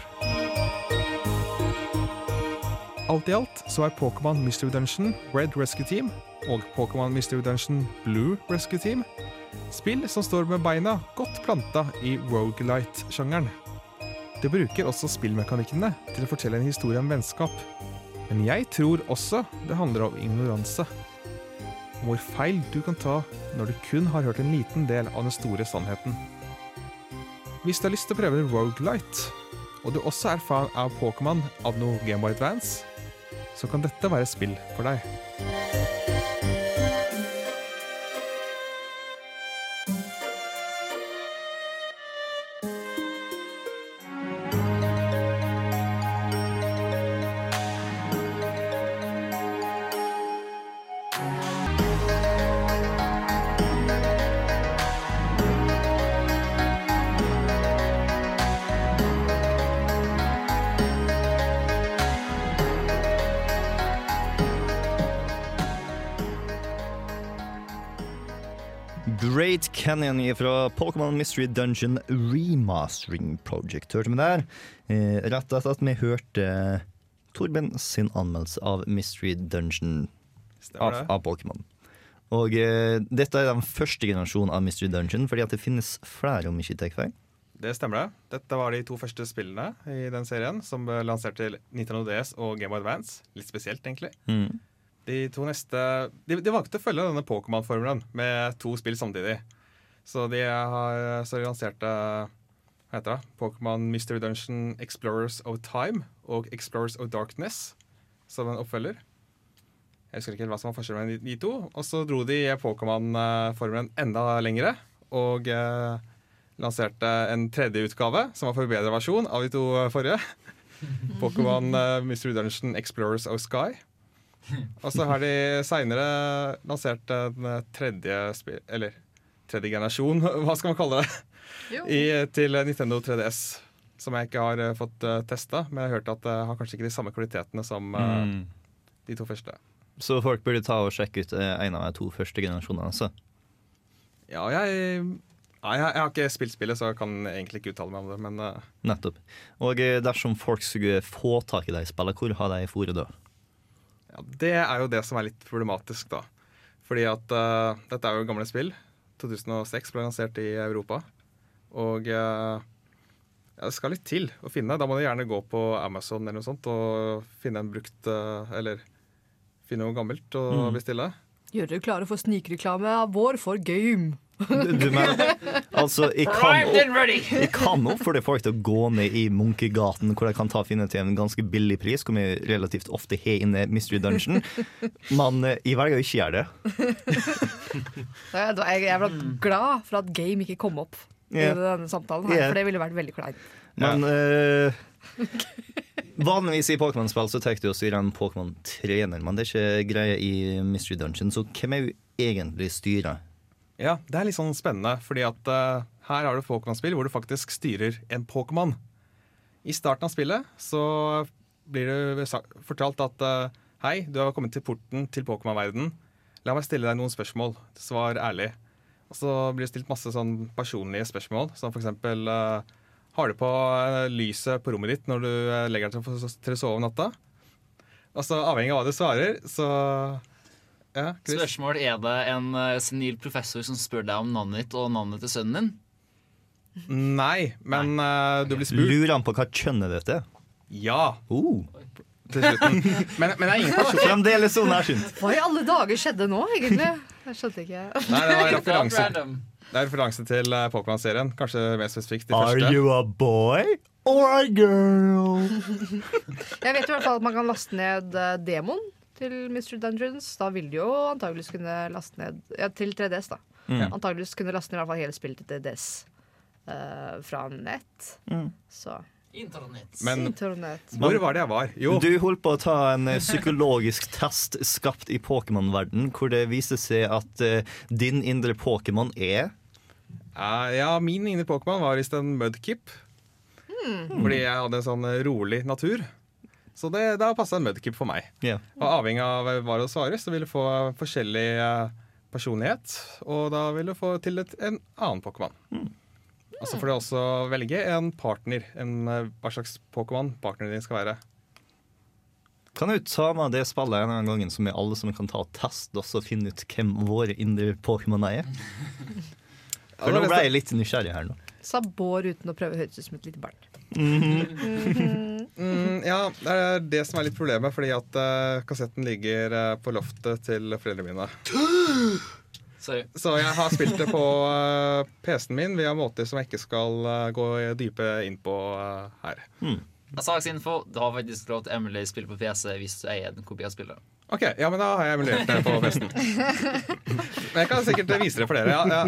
Alt i alt så er Pokémon Mystery Dungeon Red Rescue Team og Pokémon Mystery Dungeon Blue Rescue Team spill som står med beina godt planta i roguelite-sjangeren. Det bruker også spillmekanikkene til å fortelle en historie om vennskap. Men jeg tror også det handler om ignoranse. Hvor feil du kan ta når du kun har hørt en liten del av den store sannheten. Hvis du har lyst til å prøve roguelite, og du også er fan av Pokémon av noe Game Boy Advance, så kan dette være spill for deg. Great Canyon fra Pokémon Mystery Dungeon Remastering Project. Hørte vi der? Eh, rett etter at vi hørte Torben sin anmeldelse av Mystery Dungeon av, av Pokémon. Og eh, dette er den første generasjonen av Mystery Dungeon, fordi at det finnes flere, om ikke tar feil. Det stemmer det. Dette var de to første spillene i den serien som ble lansert til Nintendo DS og Game of Advance. Litt spesielt, egentlig. Mm. De to neste De, de valgte å følge denne Pokémon-formelen med to spill samtidig. Så de har så lanserte hva heter det? Pokémon Mystery Dungeon Explorers of Time og Explorers of Darkness som en oppfølger. Jeg husker ikke helt hva som var forskjellen mellom de, to. Og så dro de Pokémon-formelen enda lengre og eh, lanserte en tredje utgave, som var forbedret versjon av de to forrige. Pokémon eh, Mystery Dungeon Explorers of Sky. Og så har de seinere lansert en eh, tredje spill Eller tredje generasjon, hva skal man kalle det? I, til Nintendo 3DS. Som jeg ikke har uh, fått uh, testa, men jeg har hørt at det har kanskje ikke de samme kvalitetene som eh, Mm. de to første. Så folk burde ta og sjekke ut eh, en av de to første generasjonene. Altså. Ja, jeg, ja, jeg, jeg har ikke spilt spillet, så jeg kan egentlig ikke uttale meg om det, men uh. Nettopp. Og eh, dersom folk skulle få tak i de spillene, hvor har de fôret da? Ja, Det er jo det som er litt problematisk, da. Fordi at uh, dette er jo gamle spill. 2006 ble lansert i Europa. Og uh, det skal litt til å finne. Da må du gjerne gå på Amazon eller noe sånt og finne en brukt uh, Eller finne noe gammelt og Mm. Gjør dere klare for snikreklame av vår for game? Du, du mener, altså, jeg kan, jeg kan oppfordre folk til å gå ned i Munkegaten, hvor de kan ta finne til en ganske billig pris, hvor vi relativt ofte har inne Mystery Dungeon. Men eh, jeg velger å ikke gjøre det. Jeg ble glad for at game ikke kom opp i denne samtalen, her, for det ville vært veldig kleint. Men eh, vanligvis i Pokémon-spill så tar du og styrer en Pokémon-trener, men det er ikke greie i Mystery Dungeon, så hvem er jo egentlig styrer? Ja, det er litt sånn spennende, fordi at uh, her har du Pokémon-spill hvor du faktisk styrer en Pokémon. I starten av spillet så blir det fortalt at uh, hei, du har kommet til porten til Pokémon-verden. La meg stille deg noen spørsmål. Svar ærlig. Og så blir det stilt masse sånn personlige spørsmål, som for eksempel eh, Har du på eh, lyset på rommet ditt når du eh, legger deg til å- sove om natta? Altså, avhengig av hva du svarer, så ja, Chris? Spørsmål Er det en eh, senil professor som spør deg om navnet ditt og navnet til sønnen din? Nei, men eh, du blir spurt. Lurer han på hva kjønnet ditt er? Ja. Uh. Til slutten. Men, men det er ingen person Fremdeles så nærsynt. Hva i alle dager skjedde nå, egentlig? Jeg skjønte ikke. Nei, det var referanse, Random. Det er referanse til eh, Pokémon-serien. Kanskje mer spesifikt de Are første. you a boy or a girl? Jeg vet i hvert fall at man kan laste ned eh, demoen til Mystery Dungeons. Da vil du jo antageligvis kunne laste ned ja, til 3DS, da. Mm. Antageligvis kunne laste ned i hvert fall hele spillet til 3DS uh, fra nett. Mm. Så Internett. Men internett. hvor var det jeg var? Jo, Du holdt på å ta en eh, psykologisk test skapt i Pokémon-verden, hvor det viste seg at uh, din indre Pokémon er uh, ja, min indre Pokémon var visst en mudkip. Fordi jeg hadde en sånn rolig natur. Så det, da passa en mudkip for meg. Yeah. Og avhengig av hva du svarer, så vil du få forskjellig personlighet. Og da vil du få til et, en annen Pokémon. Og så får du også velge en partner. En, eh, hva slags Pokémon partneren din skal være. Kan du ta med det spillet en gang gangen, så vi alle som kan ta og teste oss og finne ut hvem våre indre Pokémon er? For nå ble jeg litt nysgjerrig her nå. Sa Bård uten å prøve å høres ut som et lite barn. Mm, ja, det er det som er litt problemet, fordi at uh, kassetten ligger uh, på loftet til foreldrene mine. Sorry. Så jeg har spilt det på uh, PC-en min via måter som jeg ikke skal uh, gå dype inn på uh, her. Saksinfo. Du har faktisk lov til Emily spille på PC hvis du eier en kopi av spillet. Ok, ja, men da har jeg emulert det på festen. Men jeg kan sikkert vise det for dere. Ja, ja.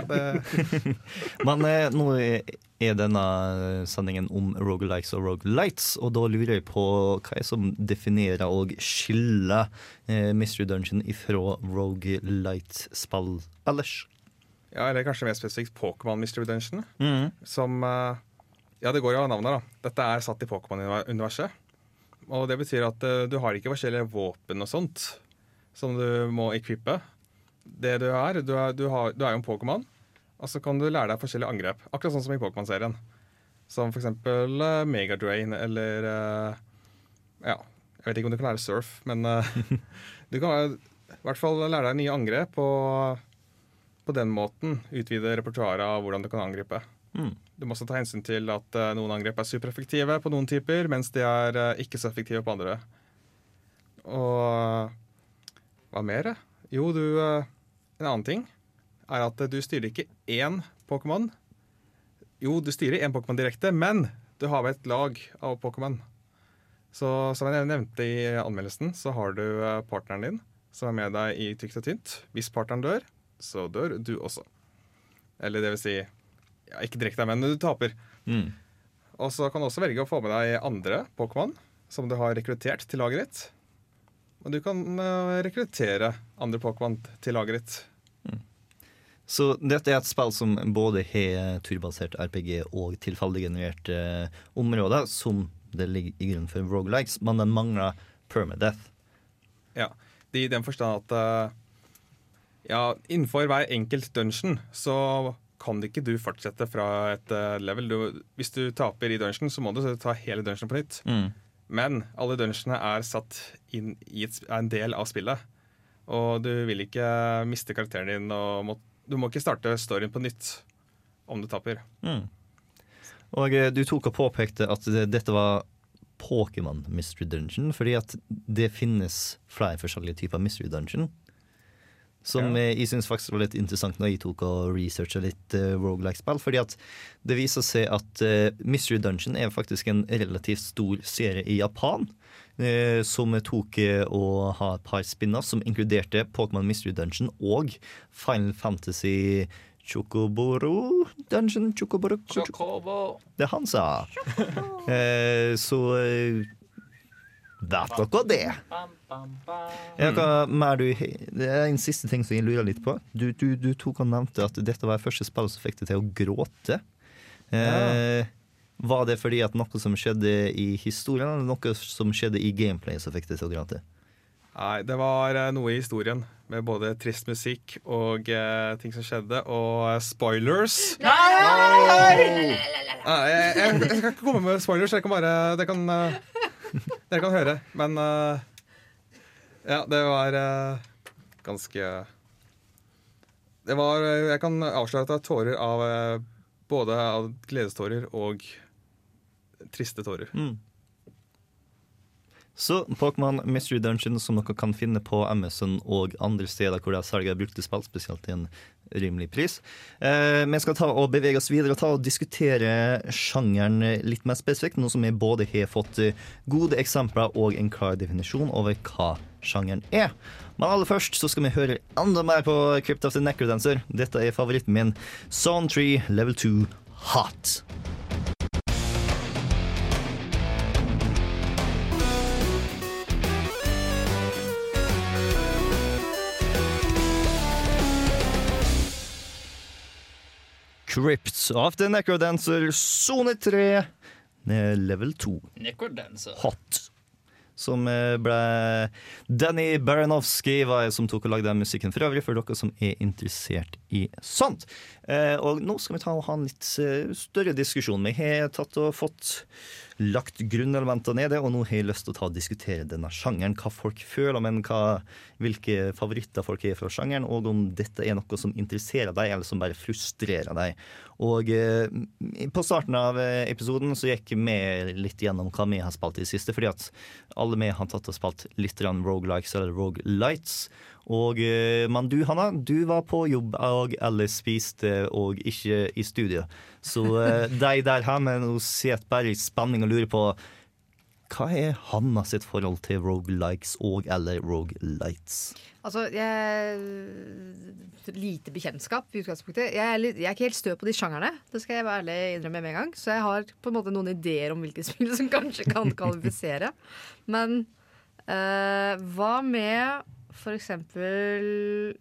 Men eh, nå er denne sendingen om rogelikes og rogelights, og da lurer jeg på hva er som definerer og skiller eh, Mystery Dungeon ifra rogelight-spill ellers. ja, eller kanskje mer spesifikt Pokémon Mystery Dungeon. Mm. Som eh, Ja, det går jo av navnet, da. Dette er satt i Pokémon-universet. Og det betyr at eh, du har ikke forskjellige våpen og sånt som du må equippe. Det du er, du er, du har, du er jo en Pokémon, og så kan du lære deg forskjellige angrep. Akkurat sånn som i Pokémon-serien. Som for eksempel uh, Megadrain eller uh, Ja, jeg vet ikke om du kan lære surf, men uh, du kan eh, i hvert fall lære deg nye angrep og på den måten utvide repertoaret av hvordan du kan angripe. Mm. Du må også ta hensyn til at eh, noen angrep er supereffektive på noen typer, mens de er eh, ikke så effektive på andre. Og hva mer? Jo, du eh, En annen ting er at du styrer ikke én Pokémon. Jo, du styrer én Pokémon direkte, men du har med et lag av Pokémon. Så som jeg nevnte i anmeldelsen, så har du partneren din som er med deg i tykt og tynt. Hvis partneren dør, så dør du også. Eller det vil si ja, Ikke direkte, men du taper. Mm. Og så kan du også velge å få med deg andre Pokémon som du har rekruttert til laget ditt. Og du kan eh, rekruttere andre Pokémon til laget ditt. Så dette er et spill som både har turbasert RPG og tilfeldig genererte områder, som det ligger i grunnen for Rogalikes, men den mangler permadeath. Ja, I den forstand at eh, ja, innenfor hver enkelt dungeon så kan ikke du fortsette fra et eh, level. Du, hvis du taper i dungeon, så må du ta hele dungeon på nytt. Mm. Men alle dungeonene er satt inn i et, er en del av spillet. Og du vil ikke miste karakteren din, og må, du må ikke starte storyen på nytt om du taper. Mm. Og eh, du tok og påpekte at det, dette var Pokémon Mystery Dungeon, fordi at det finnes flere forskjellige typer Mystery Dungeon. Som Ja. eh, jeg syns faktisk var litt interessant når jeg tok og researcha litt uh, Rogalike-spill. Fordi at det viser seg at uh, Mystery Dungeon er faktisk en relativt stor serie i Japan. Uh, som tok uh, og ha et par spin-offs som inkluderte Pokémon Mystery Dungeon og Final Fantasy Chocoboro Dungeon Chocoboro Chocobo. Det er han sa. Eh, så eh, vet dere det. Ja, hva mer du, det er en siste ting som jeg lurer litt på. Du, du, du tok og nevnte at dette var det første spillet som fikk deg til å gråte. Eh, Var det fordi at noe som skjedde i historien, eller noe som skjedde i gameplay som fikk deg til å gråte? Nei, det var eh, noe i historien med både trist musikk og eh, ting som skjedde, og eh, spoilers. Nei, jeg, jeg, jeg skal ikke komme med spoilers. Jeg kan bare Det kan eh, Dere kan høre. Men uh, ja, det var uh, ganske Det var Jeg kan avsløre at det var tårer av uh, både av gledestårer og triste tårer. Mm. Så Pokémon Mystery Dungeon, som dere kan finne på Amazon og andre steder hvor de selger brukte spill, spesielt i en rimelig pris. Eh, vi skal ta og bevege oss videre og ta og diskutere sjangeren litt mer spesifikt, nå som vi både har fått eh, gode eksempler og en klar definisjon over hva sjangeren er. Men aller først så skal vi høre enda mer på Crypt of the Necrodancer. Dette er favoritten min, Zone 3 Level 2 Hot. Crypt of the Necrodancer, sone 3, eh, level 2. Necrodancer. Hot. Som eh, ble Danny Baranovsky var jeg som tok og lagde den musikken for øvrig, for dere som er interessert i sånt. Eh, og nå skal vi ta og ha en litt eh, større diskusjon. Vi har tatt og fått lagt grunnelementer nede, og nå har jeg lyst til å ta og diskutere denne sjangeren. Hva folk føler, men hva, hvilke favoritter folk er fra sjangeren, og om dette er noe som interesserer deg, eller som bare frustrerer deg. Og eh, på starten av eh, episoden så gikk vi litt gjennom hva vi har spilt i det siste, fordi at alle vi har tatt og spilt litt rogelikes eller rogelights. Og, men du Hanna, du var på jobb og alle spiste og ikke i studio. Så eh, de der hjemme nå sitter bare i spenning og lurer på hva er Hanna sitt forhold til rogelikes og eller rogelights? Altså, jeg Lite bekjentskap i utgangspunktet. Jeg er, litt, jeg er ikke helt stø på de sjangerne. Det skal jeg være ærlig innrømme med en gang. Så jeg har på en måte noen ideer om hvilke spill som kanskje kan kvalifisere. Men eh, hva med for eksempel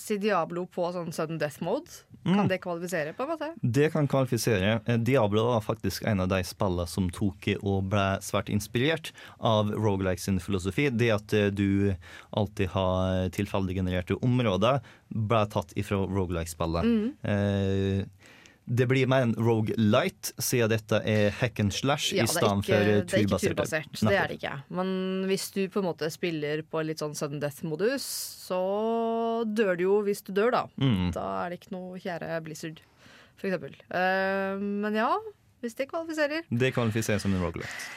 si Diablo på sånn sudden death mode. Kan det kvalifisere, på en måte? Det kan kvalifisere. Eh, Diablo var faktisk en av de spillene som tok og ble svært inspirert av Rogalike sin filosofi. Det at eh, du alltid har tilfeldig genererte områder, ble tatt ifra Rogalike-spillet. Mm. Eh, det blir mer en Rogalight, siden dette er hack and slash Ja, i turbasert. er stedet ikke, det er ikke turbasert. turbasert. Det er det ikke. Men hvis du på en måte spiller på litt sånn sudden death-modus, så dør du jo hvis du dør, da. Mm. Da er det ikke noe kjære Blizzard, for eksempel. Eh, men ja, hvis det kvalifiserer. Det kvalifiserer som en Rogalight.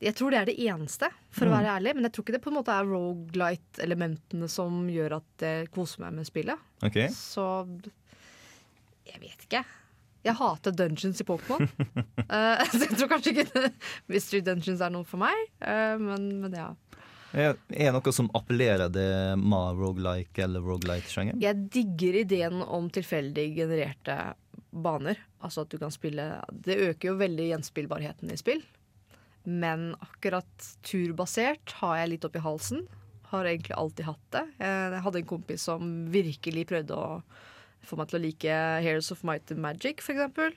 Jeg tror det er det eneste, for å Mm. være ærlig. Men jeg tror ikke det på en måte er rogelight-elementene som gjør at jeg koser meg med spillet. Ok. Så jeg vet ikke. Jeg hater dungeons i Pokémon. uh, så jeg tror kanskje ikke Mystery Dungeons er noe for meg, uh, men, men ja. Er det noe som appellerer det ma rogelike eller rogelight-sjangeren? Jeg digger ideen om tilfeldig genererte baner. Altså at du kan spille Det øker jo veldig gjenspillbarheten i spill. Men akkurat turbasert har jeg litt oppi halsen. Har egentlig alltid hatt det. Jeg hadde en kompis som virkelig prøvde å få meg til å like Heroes of Might and Magic, for eksempel.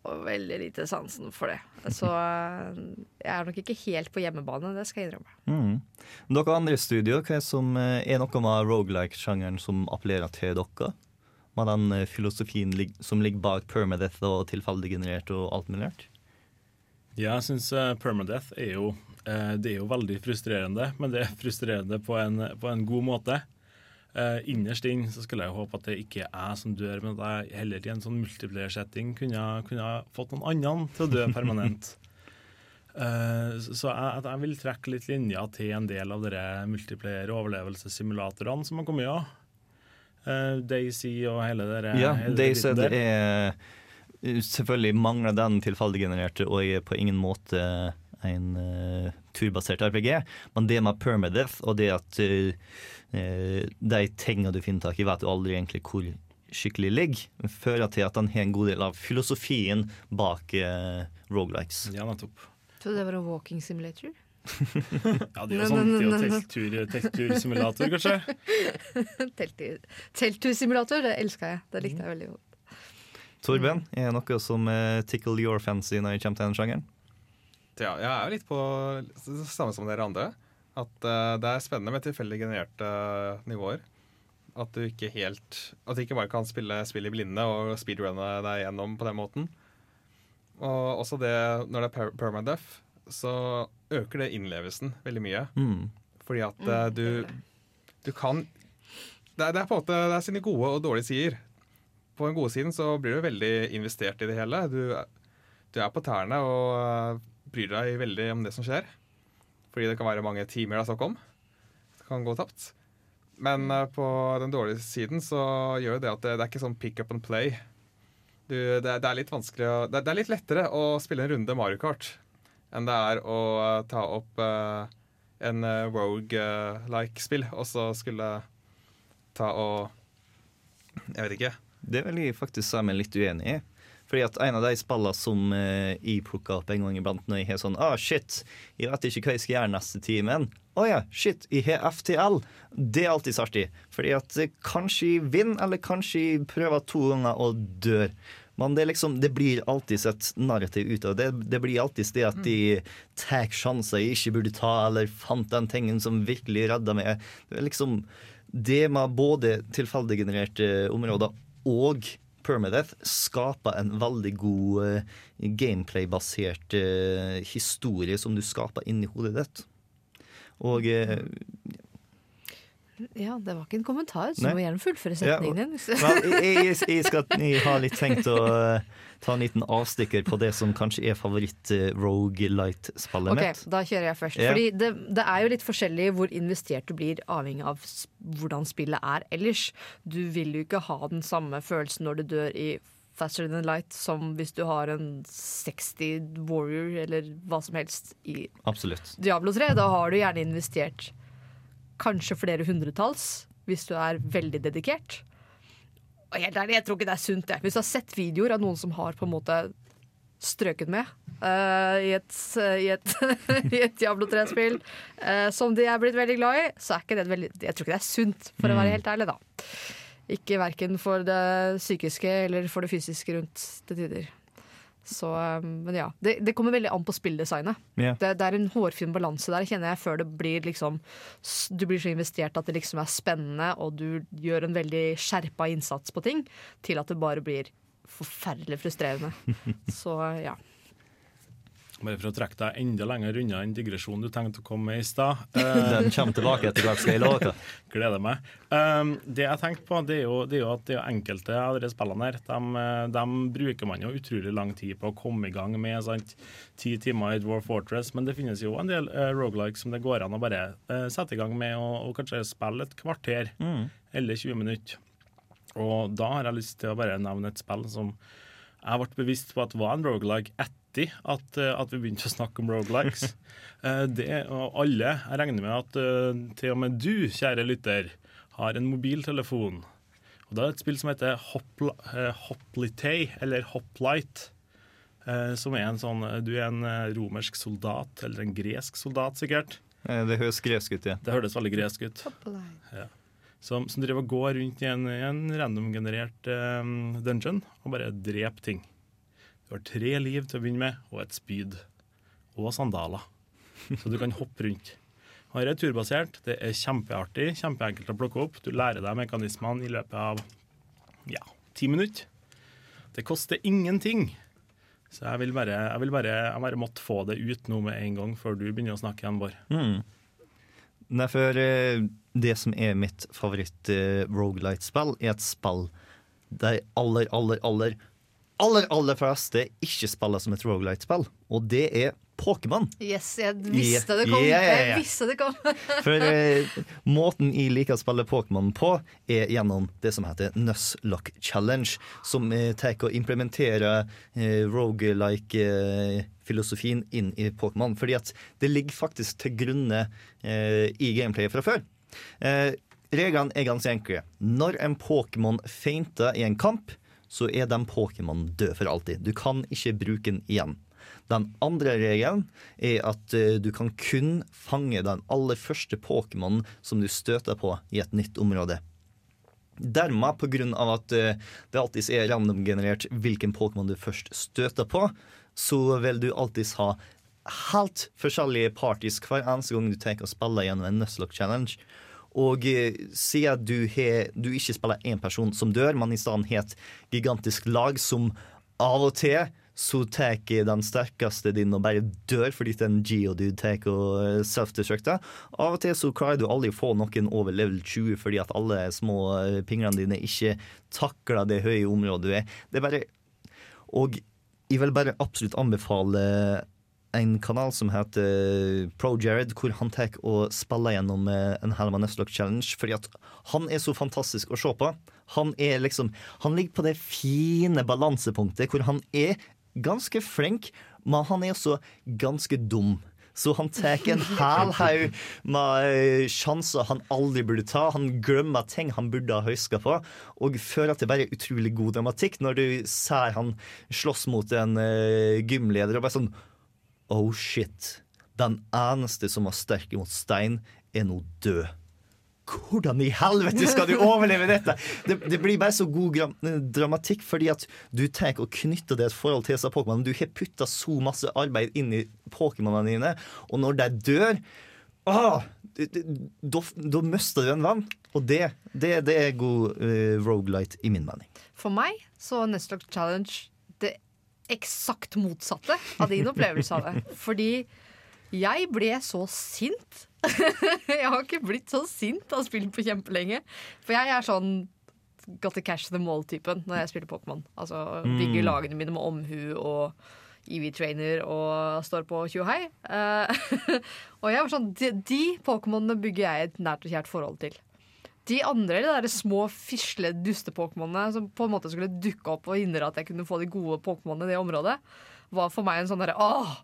Og veldig lite sansen for det. Så eh, jeg er nok ikke helt på hjemmebane, det skal jeg innrømme. Mm. Dere andre i studio, hva er, som, eh, er noe med rogelike-sjangeren som appellerer til dere? Med den eh, filosofien som ligger bak permadeath og tilfeldig generert og alt mulig rart? Ja, jeg syns permadeath er jo, eh, det er jo veldig frustrerende, men det er frustrerende på en, på en god måte. Eh, innerst inn så skulle jeg håpe at det ikke er jeg som dør, men at jeg heller i en sånn multiplayer-setting kunne, kunne fått noen andre til å dø permanent. Eh, så jeg, jeg vil trekke litt linjer til en del av de multiplayer-overlevelsessimulatorene som har kommet av. Uh, Daisy og hele det Ja, Daisy er Selvfølgelig mangler den tilfeldiggenererte og er på ingen måte en eh, turbasert RPG, men det med permadeath og det at eh, eh, de tingene du finner tak i, vet du aldri egentlig hvor skikkelig ligger, fører til at han har en god del av filosofien bak eh, rogelikes. Ja, nettopp. Så det var en walking simulator? Ja, det er jo sånn telttursimulator, kanskje. Telttur- Telttursimulator, det elska jeg. Det likte jeg veldig godt. Torben, er det noe som eh, tickle your fancy når det kommer til den sjangeren? Ja, jeg er jo litt på det samme som dere andre. At uh, det er spennende med tilfeldig genererte nivåer. At du ikke helt At du ikke bare kan spille spill i blinde og speedrunne deg gjennom på den måten. Og også det når det er permadeath, så øker det innlevelsen veldig mye. Mm. Fordi at eh, du, du kan det er, det er på en måte det er sine gode og dårlige sider. På den gode siden så blir du veldig investert i det hele. Du, du er på tærne og eh, bryr deg veldig om det som skjer. Fordi det kan være mange timer det er snakk om. Det kan gå tapt. Men uh, på den dårlige siden så gjør det at det, det er ikke sånn pick up and play. Du, det, det er litt vanskelig å, det, det er litt lettere å spille en runde Mario Kart enn det er å uh, ta opp uh, en Rogue-like spill, og så skulle ta og Jeg vet ikke. Det vil jeg faktisk si meg litt uenig i. Fordi at En av de spillene som eh, jeg plukker opp en gang iblant når jeg har sånn ah, shit, jeg vet ikke hva jeg skal gjøre neste timen. Å ja, shit, jeg har FTL. Det er alltid artig. Fordi at eh, kanskje jeg vinner, eller kanskje jeg prøver to ganger og dør. Men det, liksom, det blir alltid et narrativ ut av det. Det blir alltid det at de tar sjanser jeg ikke burde ta, eller fant den tingen som virkelig redda meg. Det liksom det med både tilfeldiggenererte områder og permadeath skaper en veldig god eh, gameplay-basert eh, historie som du skaper inni hodet ditt. Og eh, Ja, det var ikke en kommentar, så du må gjerne fullføre setningen din. Ja, jeg, jeg, jeg, skal, jeg har litt tenkt å uh, ta en liten avstikker på det som kanskje er favoritt-rogelight-spillet Ok, mitt. Da kjører jeg først. Ja. Fordi det, det er jo litt forskjellig hvor investert du blir, avhengig av hvordan spillet er ellers. Du vil jo ikke ha den samme følelsen når du dør i Faster Than Light som hvis du har en 60 Warrior eller hva som helst i Absolutt. Diablo 3. Da har du gjerne investert kanskje flere hundretalls hvis du er veldig dedikert. Og helt ærlig, jeg tror ikke det er sunt. det. Hvis du har sett videoer av noen som har på en måte strøket med uh, i et, i et, i et Diablo 3-spill uh, som de er blitt veldig glad i, så er ikke det veldig Jeg tror ikke det er sunt, for å være helt ærlig, da. Ikke verken for det psykiske eller for det fysiske rundt til tider. Så, eh, men ja. Det, det kommer veldig an på spilldesignet. Yeah. Det, det er en hårfin balanse der, kjenner jeg, før det blir liksom Du blir så investert at det liksom er spennende, og du gjør en veldig skjerpa innsats på ting, til at det bare blir forferdelig frustrerende. Så ja. Bare for å trekke deg enda lenger unna den digresjonen du tenkte å komme med i stad. eh, Den kommer tilbake etter hvert, skal jeg love deg. Gleder meg. Um, det jeg tenkte på, det er, jo, det er jo at det er enkelte av disse spillene her, de, de bruker man jo utrolig lang tid på å komme i gang med. sant? Ti timer i Dwarf Fortress, men det finnes jo en del uh, rogelikes som det går an å bare uh, sette i gang med og, og kanskje spille et kvarter eller 20 minutter. Og da har jeg lyst til å bare nevne et spill som jeg ble bevisst på at var en rogelike etter at, eh, at vi begynte å snakke om rogelikes. Eh, det, og alle, jeg regner med at eh, til og med du, kjære lytter, har en mobiltelefon. Og Det er et spill som heter Hopl Hoplitay, eller Hoplite. eh, Som er en sånn Du er en romersk soldat, eller en gresk soldat, sikkert. Det høres gresk ut, ja. Det høres veldig gresk ut. Ja. Som, som driver og går rundt i en, en randomgenerert um, dungeon og bare dreper ting. Du har tre liv til å begynne med, og et spyd. Og sandaler. Så du kan hoppe rundt. Her er turbasert. Det er kjempeartig, kjempeenkelt å plukke opp. Du lærer deg mekanismene i løpet av ja, ti minutter. Det koster ingenting. Så jeg vil bare, jeg vil bare, jeg bare måtte få det ut nå med en gang, før du begynner å snakke igjen, Bård. Mm. Nei, for eh, det som er mitt favoritt uh, rogelite-spill, er et spill der aller, aller, aller, aller, aller fleste ikke spiller som et rogelite-spill, og det er Pokémon. Yes, jeg visste det kom. Yeah, yeah, yeah. Jeg visste det kom. For eh, måten jeg liker å spille Pokémon på, er gjennom det som heter Nusslock Challenge, som eh, tar og implementerer eh, rogelike-filosofien inn i Pokémon. Fordi at det ligger faktisk til grunne eh, i gameplayet fra før. Eh, reglene er ganske enkle. Når en Pokémon feinter i en kamp, så er den Pokémon død for alltid. Du kan ikke bruke den igjen. Den andre regelen er at eh, du kan kun fange den aller første Pokémonen som du støter på i et nytt område. Dermed, av at eh, det alltid er randomgenerert hvilken Pokémon du først støter på, så vil du alltid ha helt forskjellige parties hver eneste gang du tenker å spille gjennom en Nuzlocke Challenge. Og eh, siden du, he, du ikke spiller én person som dør, men i stedet har et gigantisk lag som av og til så tar den sterkeste din og bare dør fordi det er en geodude tar og eh, self-destructer. Av og til så klarer du aldri å få noen over level 20 fordi at alle små eh, pinglene dine ikke takler det høye området du er. Det er bare Og jeg vil bare absolutt anbefale en kanal som heter ProJared, hvor han tar og spiller gjennom eh, en Herman Nuzlocke Challenge. Fordi at han er så fantastisk å se på. Han er liksom Han ligger på det fine balansepunktet hvor han er ganske flink, men han er også ganske dum. Så han tar en hel haug med eh, sjanser han aldri burde ta. Han glemmer ting han burde ha huska på, og føler at det bare er utrolig god dramatikk når du ser han slåss mot en uh, gymleder og bare sånn Oh shit. Den eneste som er sterk mot stein, er nå død. Hvordan i helvete skal du overleve dette?! Det, det blir bare så god gram dramatikk, fordi at du tar og knytter det et forhold til disse Pokémonene. Du har putta så masse arbeid inn i Pokémonene dine, og når de dør Da da mister du en venn. Og det, det, det er god uh, rogelight, i min mening. For meg så Nuzlocke Challenge eksakt motsatte av din opplevelse av det. Fordi jeg ble så sint. jeg har ikke blitt så sint av spill på kjempelenge. For jeg er sånn got to catch the mall-typen når jeg spiller Pokémon. Altså bygger Mm. lagene mine med omhu og EV-trainer og står på tjohei. Eh, og jeg var sånn, de, de Pokémonene bygger jeg et nært og kjært forhold til. De andre de der små fisle duste-pokémonene som på en måte skulle dukke opp og hindre at jeg kunne få de gode pokémonene i det området, var for meg en sånn derre åh,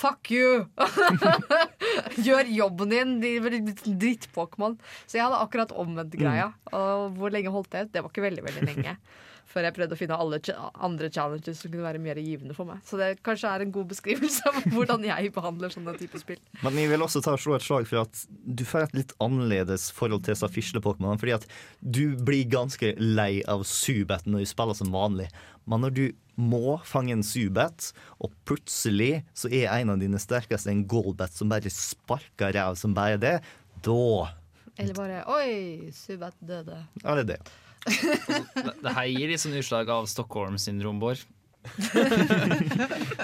fuck you! Gjør jobben din, dritt-pokémon. Så jeg hadde akkurat omvendt greia. Og hvor lenge holdt det? Det var ikke veldig, veldig lenge. Før jeg prøvde å finne alle andre challenges som kunne være mer givende for meg. Så det kanskje er en god beskrivelse av hvordan jeg behandler sånne type spill. Men jeg vil også ta og slå et slag for at du får et litt annerledes forhold til disse fisle-pokémonene. Fordi at du blir ganske lei av Subet når du spiller som vanlig. Men når du må fange en Subet, og plutselig så er en av dine sterkeste en Goldbat som bare sparker ræv som bare det, da Eller bare Oi, Subet døde. Ja, det er det det. Det, det her gir litt sånn utslag av Stockholm-syndrom, Bård.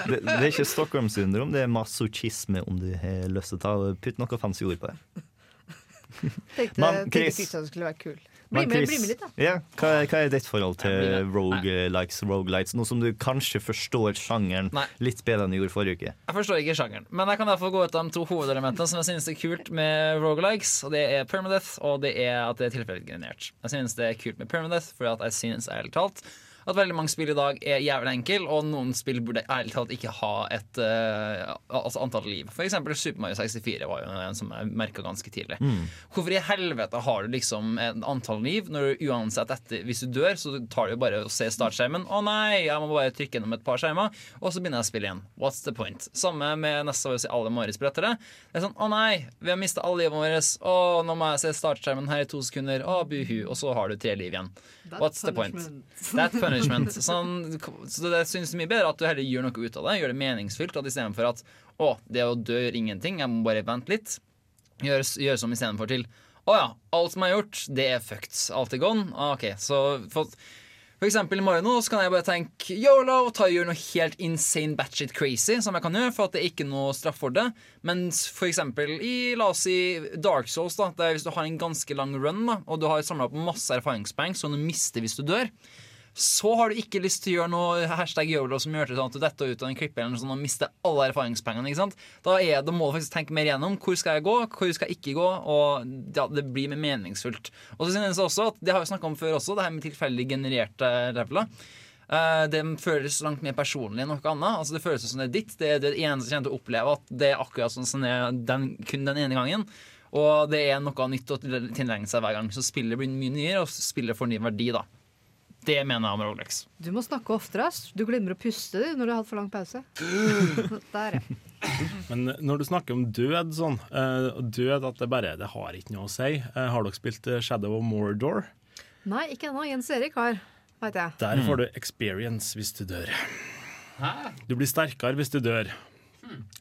det. Det er ikke Stockholm-syndrom, det er masochisme, om du har lyst til å ta putt noe fancy ord på det. Tenkte, Men tenkte Chris- Kristian skulle være kul. Bli med, bli med litt, da. Ja, hva, hva er ditt forhold til rogelikes, rogelights? Noe som du kanskje forstår sjangeren Nei. litt bedre enn du gjorde forrige uke. Jeg forstår ikke sjangeren, men jeg kan derfor gå ut av de to hovedelementene som jeg synes er kult med rogelikes, og det er permadeath, og det er at det er tilfeldiggenerert. Jeg synes det er kult med permadeath, fordi at jeg synes ærlig talt at veldig mange spill i dag er jævlig enkle, og noen spill burde ærlig talt ikke ha et uh, altså antall liv. For eksempel Super Mario 64 var jo en som jeg merka ganske tidlig. Hvorfor i helvete har du liksom et antall liv når du uansett etter Hvis du dør, så tar du jo bare og ser startskjermen. Å nei, jeg må bare trykke gjennom et par skjermer, og så begynner jeg å spille igjen. What's the point? Samme med neste år alle Maris-brettere. Det er sånn å nei, vi har mista alle livene våre. Å, nå må jeg se startskjermen her i to sekunder. Å, buhu. Og så har du tre liv igjen. What's the point? That punishment. Sånn, så det synes mye bedre at du heller gjør noe ut av det. Gjør det meningsfylt. At istedenfor at å, det å dø gjør ingenting, jeg må bare vente litt. Gjør, gjør som istedenfor til å ja, alt som er gjort, det er fucked. Alt er gone. Ah, ok, så for, for eksempel i morgen nå så kan jeg bare tenke yolo, ta og gjøre noe helt insane batchet crazy, som jeg kan gjøre, for at det er ikke noe straff for det. Mens for eksempel i la oss si Dark Souls, da, der hvis du har en ganske lang run, da, og du har samla opp masse erfaringspoeng som du mister hvis du dør, så har du ikke lyst til å gjøre noe hashtag yolo som gjør det sånn at du detter ut av en klippe eller noe og mister alle erfaringspengene. ikke sant? Da, er, da må du faktisk tenke mer igjennom. Hvor skal jeg gå, hvor skal jeg ikke gå? Og ja, det blir mer meningsfullt. Og så synes jeg også at, Det har vi snakka om før også, det her med tilfeldig genererte leveler. Eh, det føles langt mer personlig enn noe annet. Altså Det føles som det er ditt. Det er det eneste som kommer til å oppleve at det er akkurat sånn som det er den, kun den ene gangen. Og det er noe nytt å tilregne seg hver gang. Så spillet blir mye nyere, og spillet får ny verdi. da Det mener jeg om Rolex. Du må snakke oftere. ass. Du glemmer å puste du, når du har hatt for lang pause. Der, ja. Men når du snakker om død sånn, eh, død at det bare det har ikke noe å si. Eh, har dere spilt eh, Shadow of Mordor? Nei, ikke ennå. Jens Erik har, veit jeg. Der får du experience hvis du dør. Du blir sterkere hvis du dør.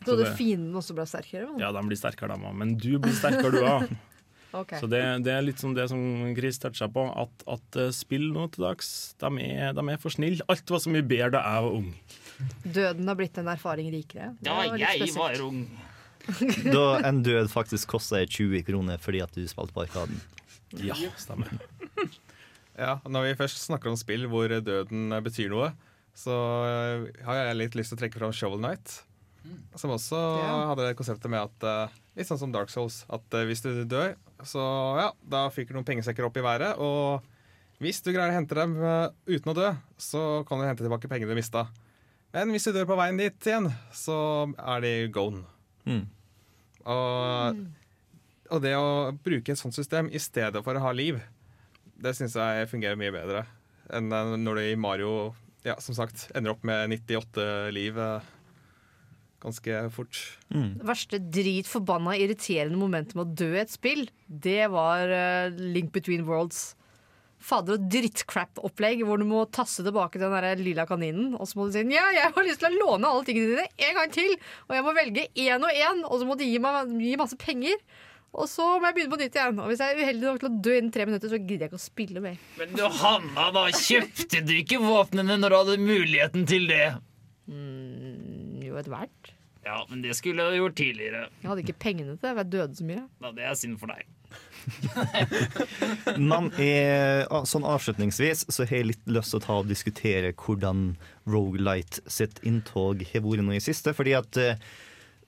Så det- det fienden også ble sterkere? men- Ja, de blir sterkere, de òg, men du blir sterkere, du òg. Ok. Så det, det er litt som det som Chris toucha på, at, at eh, spill nå til dags, de er, de er for snille. Alt var så mye bedre da jeg var ung. Døden har blitt en erfaring rikere. Ja, Da var jeg var ung. Da en død faktisk koster 20 kroner fordi at du spilte på Arkaden. Ja, stemmer. Ja, Når vi først snakker om spill hvor døden betyr noe, så eh, har jeg litt lyst til å trekke fram Shovel Knight. Som også Ja. hadde det konseptet med at eh, Litt sånn som Dark Souls. At hvis du dør, så ja, da fyker noen pengesekker opp i været. Og hvis du greier å hente dem eh, uten å dø, så kan du hente tilbake pengene du mista. Men hvis du dør på veien dit igjen, så er de gone. Mm. Og, og det å bruke et sånt system i stedet for å ha liv, det syns jeg fungerer mye bedre enn når du i Mario ja, som sagt, ender opp med 98 liv eh, ganske fort. Det verste drit forbanna irriterende momentet med å dø i et spill, det var uh, Link Between Worlds. Fader og drittcrap-opplegg hvor du må tasse tilbake den der lilla kaninen. Og så må du si ja, jeg har lyst til å låne alle tingene dine en gang til. Og jeg må velge én og én, og så må de gi meg gi masse penger. Og så må jeg begynne på nytt igjen. Og hvis jeg er uheldig nok til å dø innen tre minutter, så gidder jeg ikke å spille mer. Men du, Hanna, da kjøpte du ikke våpnene når du hadde muligheten til det? Mm, jo, etter hvert. Ja, men det skulle jeg gjort tidligere. Jeg hadde ikke pengene til det, for jeg døde så mye. Ja, det er synd for deg. Men eh, ah, sånn avslutningsvis så har jeg litt lyst til å ta og diskutere hvordan Rogalight sitt inntog har vært nå i siste. Fordi at eh,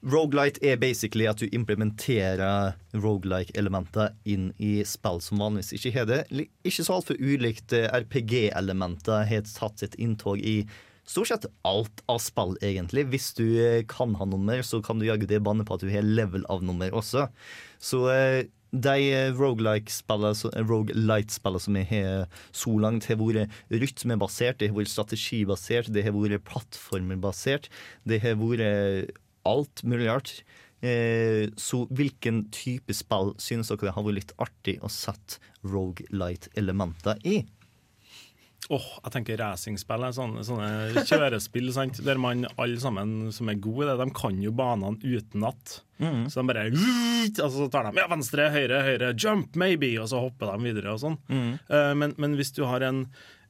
Rogalight er basically at du implementerer rogelike-elementer inn i spill som vanligvis ikke har det. Ikke så altfor ulikt eh, RPG-elementer har tatt sitt inntog i stort sett alt av spill, egentlig. Hvis du eh, kan ha nummer, så kan du jaggu det banne på at du har level av nummer også. Så eh, de eh, roguelike-spillene eh, roguelite-spillene som jeg har så langt, har vært rytmebasert, det har vært strategibasert, det har vært plattformerbasert. Det har vært alt mulig rart. Så hvilken type spill synes dere det har vært litt artig å sette roguelite-elementer i? Åh, jeg tenker racingspill sånne, sånne kjørespill sant? der man alle sammen som er gode i det, de kan jo banene utenat. Mm. Så de bare Og så tar de ja, venstre, høyre, høyre, jump maybe, og så hopper de videre og sånn. Mm. Uh, men, men hvis du har en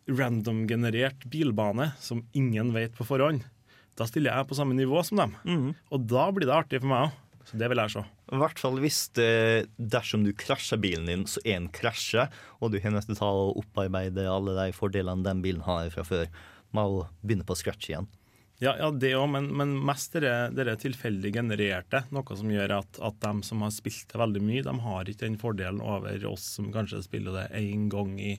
random-generert bilbane som ingen vet på forhånd, da stiller jeg på samme nivå som dem. Mm. Og da blir det artig for meg òg. Så det vil jeg se. I hvert fall hvis det, dersom du krasjer bilen din, så er den krasjer, og du har nødt til å opparbeide alle de fordelene den bilen har fra før, med å begynne på scratch igjen. Ja, ja det òg, men, men mest det dere tilfeldig genererte. Noe som gjør at, at de som har spilt det veldig mye, de har ikke den fordelen over oss som kanskje spiller det én gang i,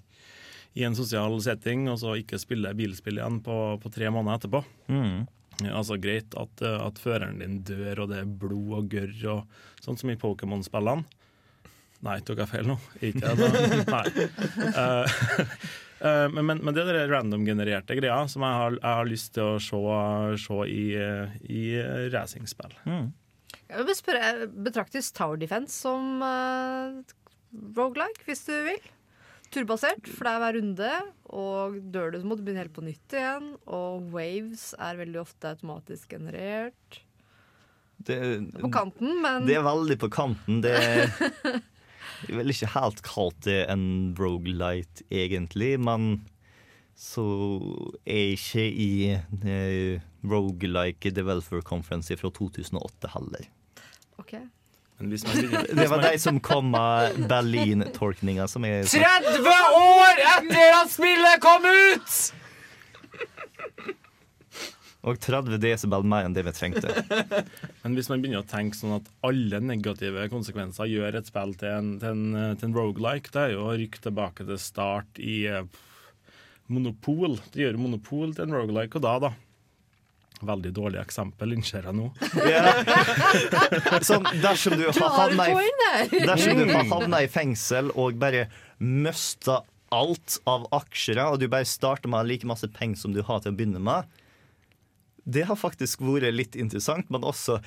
i en sosial setting, og så ikke spiller bilspill igjen på, på tre måneder etterpå. Mm. Altså Greit at, eh, at føreren din dør, og det er blod og gørr, og sånn som i Pokémon-spillene. Nei, tok jeg feil nå? Ikke jeg, da? Nei. Uh, eh, men, men, men det er de random-genererte greia som jeg har, jeg har lyst til å se, se i, i racingspill. Jeg vil spørre, Betraktes Tower Defense som uh, rogelike, hvis du vil? Turbasert, for det er hver runde. Og dør du, så må du begynne helt på nytt igjen. Og waves er veldig ofte automatisk generert. Det, På kanten, men det er veldig på kanten. Det er vel ikke helt kalt det en brogelight, egentlig, men så er jeg ikke i eh, Rogelike Developer Conference fra 2008 heller. Hvis man begynner, Det var de som kom med Berlin-tolkninga som er 30 år etter at spillet kom ut! Og 30 desibel mer enn det vi trengte. Men hvis man begynner å tenke sånn at alle negative konsekvenser gjør et spill til en, til en, til en roguelike, det er jo å rykke tilbake til start i eh, Monopol. Det gjør Monopol til en roguelike, og da, da Veldig dårlig eksempel, innser jeg nå. Sånn, dersom du har havna i, dersom du har havna i fengsel og bare mista alt av aksjer, og du bare starter med like masse penger som du har til å begynne med, det har faktisk vært litt interessant, men også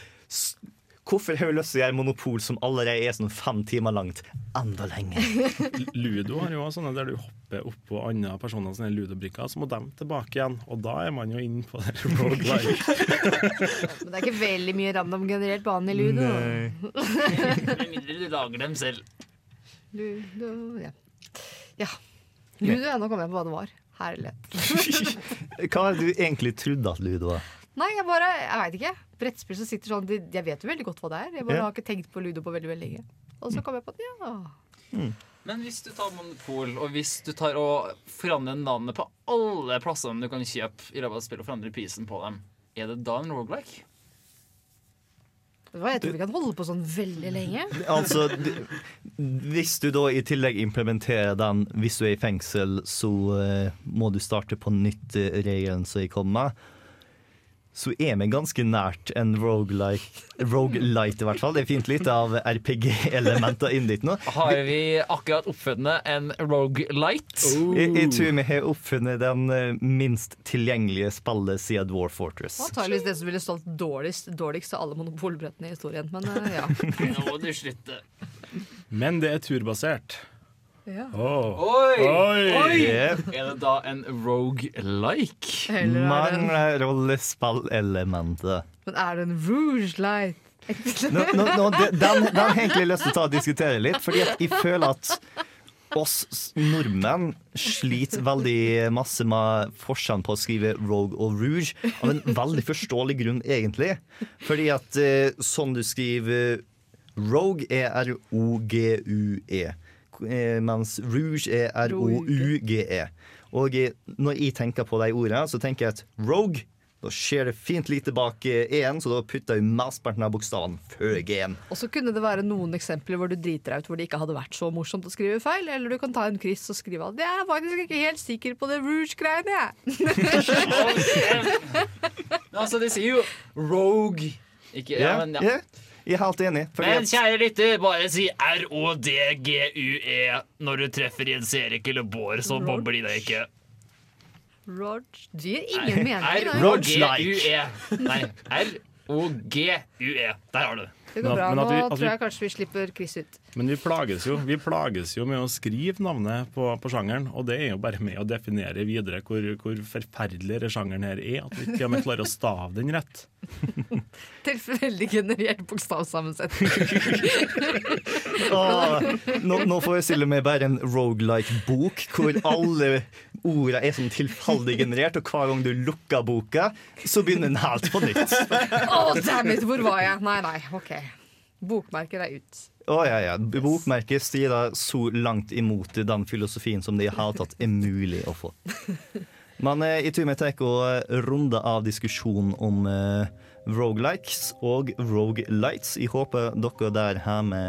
Hvorfor har du lyst til å gjøre monopol som allerede er sånn fem timer langt, enda lenger? Ludo har jo også sånne der du hopper oppå andre personer sine ludobrikker, så må de tilbake igjen. Og da er man jo inne på det roguelike. Men det er ikke veldig mye random generert bane i Ludo. Med mindre du lager dem selv. Ludo, ja. ja. Ludo, ja, nå kom jeg på hva det var. Herlighet. Hva har du egentlig trodd at Ludo var? Nei, jeg bare, jeg veit ikke. Brettspill som sitter sånn de, Jeg vet jo veldig godt hva det er. Jeg bare Ja. har ikke tenkt på Ludo på veldig veldig lenge. Og så kom jeg på at ja. Men hvis du tar Monopol, og hvis du tar og forandrer navnet på alle plassene du kan kjøpe i løpet av spillet, og forandrer prisen på dem, er det da en hva, Jeg tror vi kan holde på sånn veldig lenge. Altså, hvis du da i tillegg implementerer den hvis du er i fengsel, så eh, må du starte på nytt eh, regelen som jeg kom med. Så er vi ganske nært en roguelike, roguelite, i hvert fall. Det er fint lite av RPG-elementer inn dit nå. Har vi akkurat oppfunnet en roguelite? Jeg, jeg tror vi har oppfunnet den eh, minst tilgjengelige spillet siden Dwarf Fortress. Antakeligvis det som ville stolt dårligst, dårligst av alle monopolbrettene i historien. Men eh, ja. Nå må du slutte. Men det er turbasert. Ja. Oh. Oi! Oi! Oi! Yeah. Er det da en roguelike? Eller er det en, Mangler rollespillelementer. men er det en rouge light? Nå, nå, nå, den, den har jeg egentlig lyst til å ta og diskutere litt, fordi at jeg føler at oss nordmenn sliter veldig masse med forskjellen på å skrive Rogue og Rouge, av en veldig forståelig grunn, egentlig. Fordi at eh, sånn du skriver Rogue er R-O-G-U-E, mens Rouge er R-O-U-G-E. Og eh, når jeg tenker på de ordene, så tenker jeg at Rogue Da skjer det fint lite bak E-en, så da putter jeg mesteparten av bokstavene før G-en. Og så kunne det være noen eksempler hvor du driter deg ut hvor det ikke hadde vært så morsomt å skrive feil. Eller du kan ta en kryss og skrive at 'jeg er faktisk ikke helt sikker på det Rouge-greiene', jeg. Altså, de sier jo rogue. Ikke, ja, men, ja. Jeg er helt enig. fordi Men kjære lytter, bare si R-O-D-G-U-E E når du treffer Jens Erik eller Bård, så bobler de deg ikke. Rog. Det gir ingen mening. R-O-G-U-E. Nei, R-O-G-U-E. Der har du det. Det går bra. Nå vi- tror jeg kanskje vi slipper Chris ut. Men vi plages jo, vi plages jo med å skrive navnet på, på sjangeren, og det er jo bare med å definere videre hvor, hvor forferdelig denne sjangeren her er, at vi ikke med klarer å stave den rett. Tilfeldig generert bokstavsammensetning. ah, nå, nå forestiller stille meg bare en rogelike-bok hvor alle ordene er sånn tilfeldig generert, og hver gang du lukker boka, så begynner den helt på nytt. oh, dammit! Hvor var jeg? Nei, nei, OK. Bokmerker er ut. Å ja, ja. Bokmerket strider så langt imot den filosofien som det i hele tatt er mulig å få. Men eh, jeg tror vi tar og runde av diskusjonen om eh, rogelikes og rogelights. Jeg håper dere der hjemme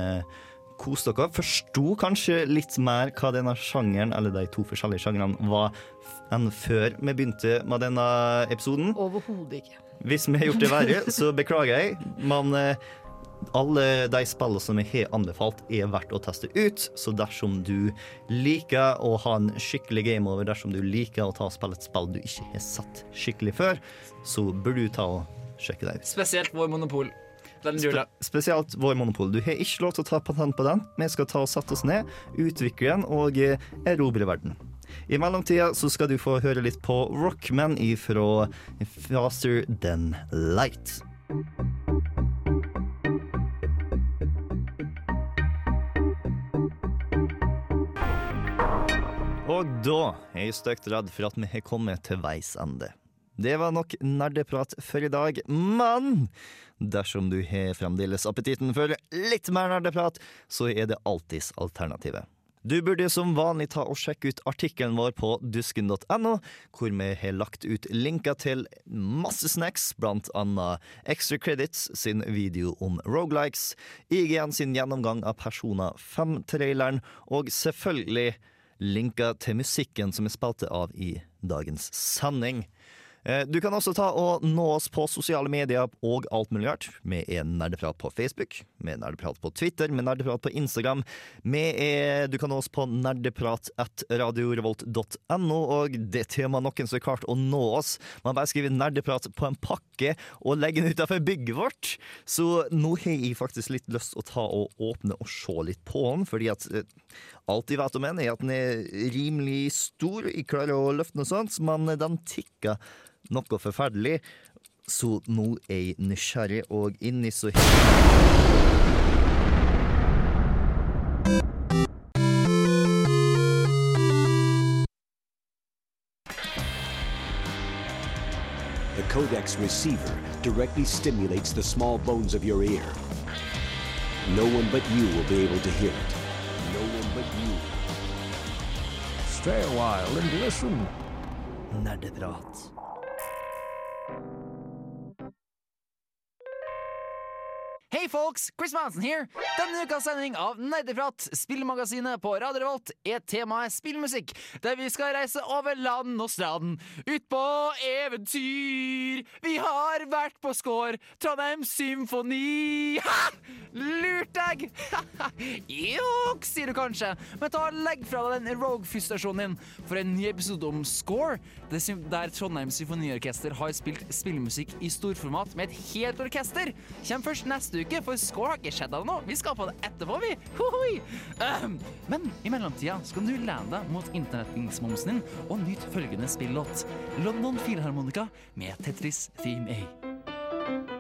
koste dere. Forsto kanskje litt mer hva denne sjangeren, eller de to forskjellige sjangrene, var enn før vi begynte med denne episoden. Overhodet ikke. Hvis vi har gjort det verre, så beklager jeg. Men eh, alle de spillene som jeg har anbefalt, er verdt å teste ut. Så dersom du liker å ha en skikkelig game over, dersom du liker å ta og spille et spill du ikke har sett skikkelig før, så burde du ta og sjekke det ut. Spesielt vår monopol. Den jula. Spe spesielt vår monopol. Du har ikke lov til å ta patent på den. Vi skal ta og sette oss ned, utvikle den og eh, erobre verden. I mellomtida så skal du få høre litt på Rockman ifra Faster Than Light. Og da er jeg stygt redd for at vi har kommet til veis ende. Det var nok nerdeprat for i dag, men dersom du har fremdeles appetitten for litt mer nerdeprat, så er det alltids alternativet. Du burde som vanlig ta og sjekke ut artikkelen vår på dusken.no, hvor vi har lagt ut linker til masse snacks, blant annet Extra Credits sin video om rogelikes, IGN sin gjennomgang av Persona 5-traileren, og selvfølgelig linker til musikken som er spilt av i dagens sending. Eh, Du kan også ta og nå oss på sosiale medier og alt mulig rart. Vi er Nerdeprat på Facebook, vi er Nerdeprat på Twitter, vi er Nerdeprat på Instagram. Vi er, du kan nå oss på nerdeprat.radiorevolt.no, og det temaet noen som har klart å nå oss. Man bare skriver 'nerdeprat' på en pakke og legger den utenfor bygget vårt. Så nå har jeg faktisk litt lyst til å ta og åpne og se litt på den, fordi at eh, alt jeg vet om den, er at den er rimelig stor. Jeg klarer å løfte noe sånt, men den tikker noe forferdelig. Så nå er jeg nysgjerrig, og inni så The codex receiver directly stimulates the small bones of your ear. No one but you will be able to hear it. But you. Stay a while and listen. Nerdeprat. Hei folks, Chris Manson her. Denne ukas sending av Nerdeprat, spillmagasinet på Radio Revolt, er temaet spillmusikk, der vi skal reise over land og strand, ut på eventyr. Vi har vært på Skår, Trondheim Symfoni. Ha! Lurt deg! Juks, sier du kanskje, men ta og legg fra deg den Rogue-frustrasjonen din for en ny episode om Score, der Trondheim Symfoniorkester har spilt spillmusikk i storformat med et helt orkester. Kjem først neste uke, for Score har ikke skjedd noe. Vi skal på det etterpå, vi. Hohoi. Ahem. Men i mellomtida skal du lene deg mot internettingsmomsen din og nyte følgende spillåt. London Filharmonika med Tetris Theme A.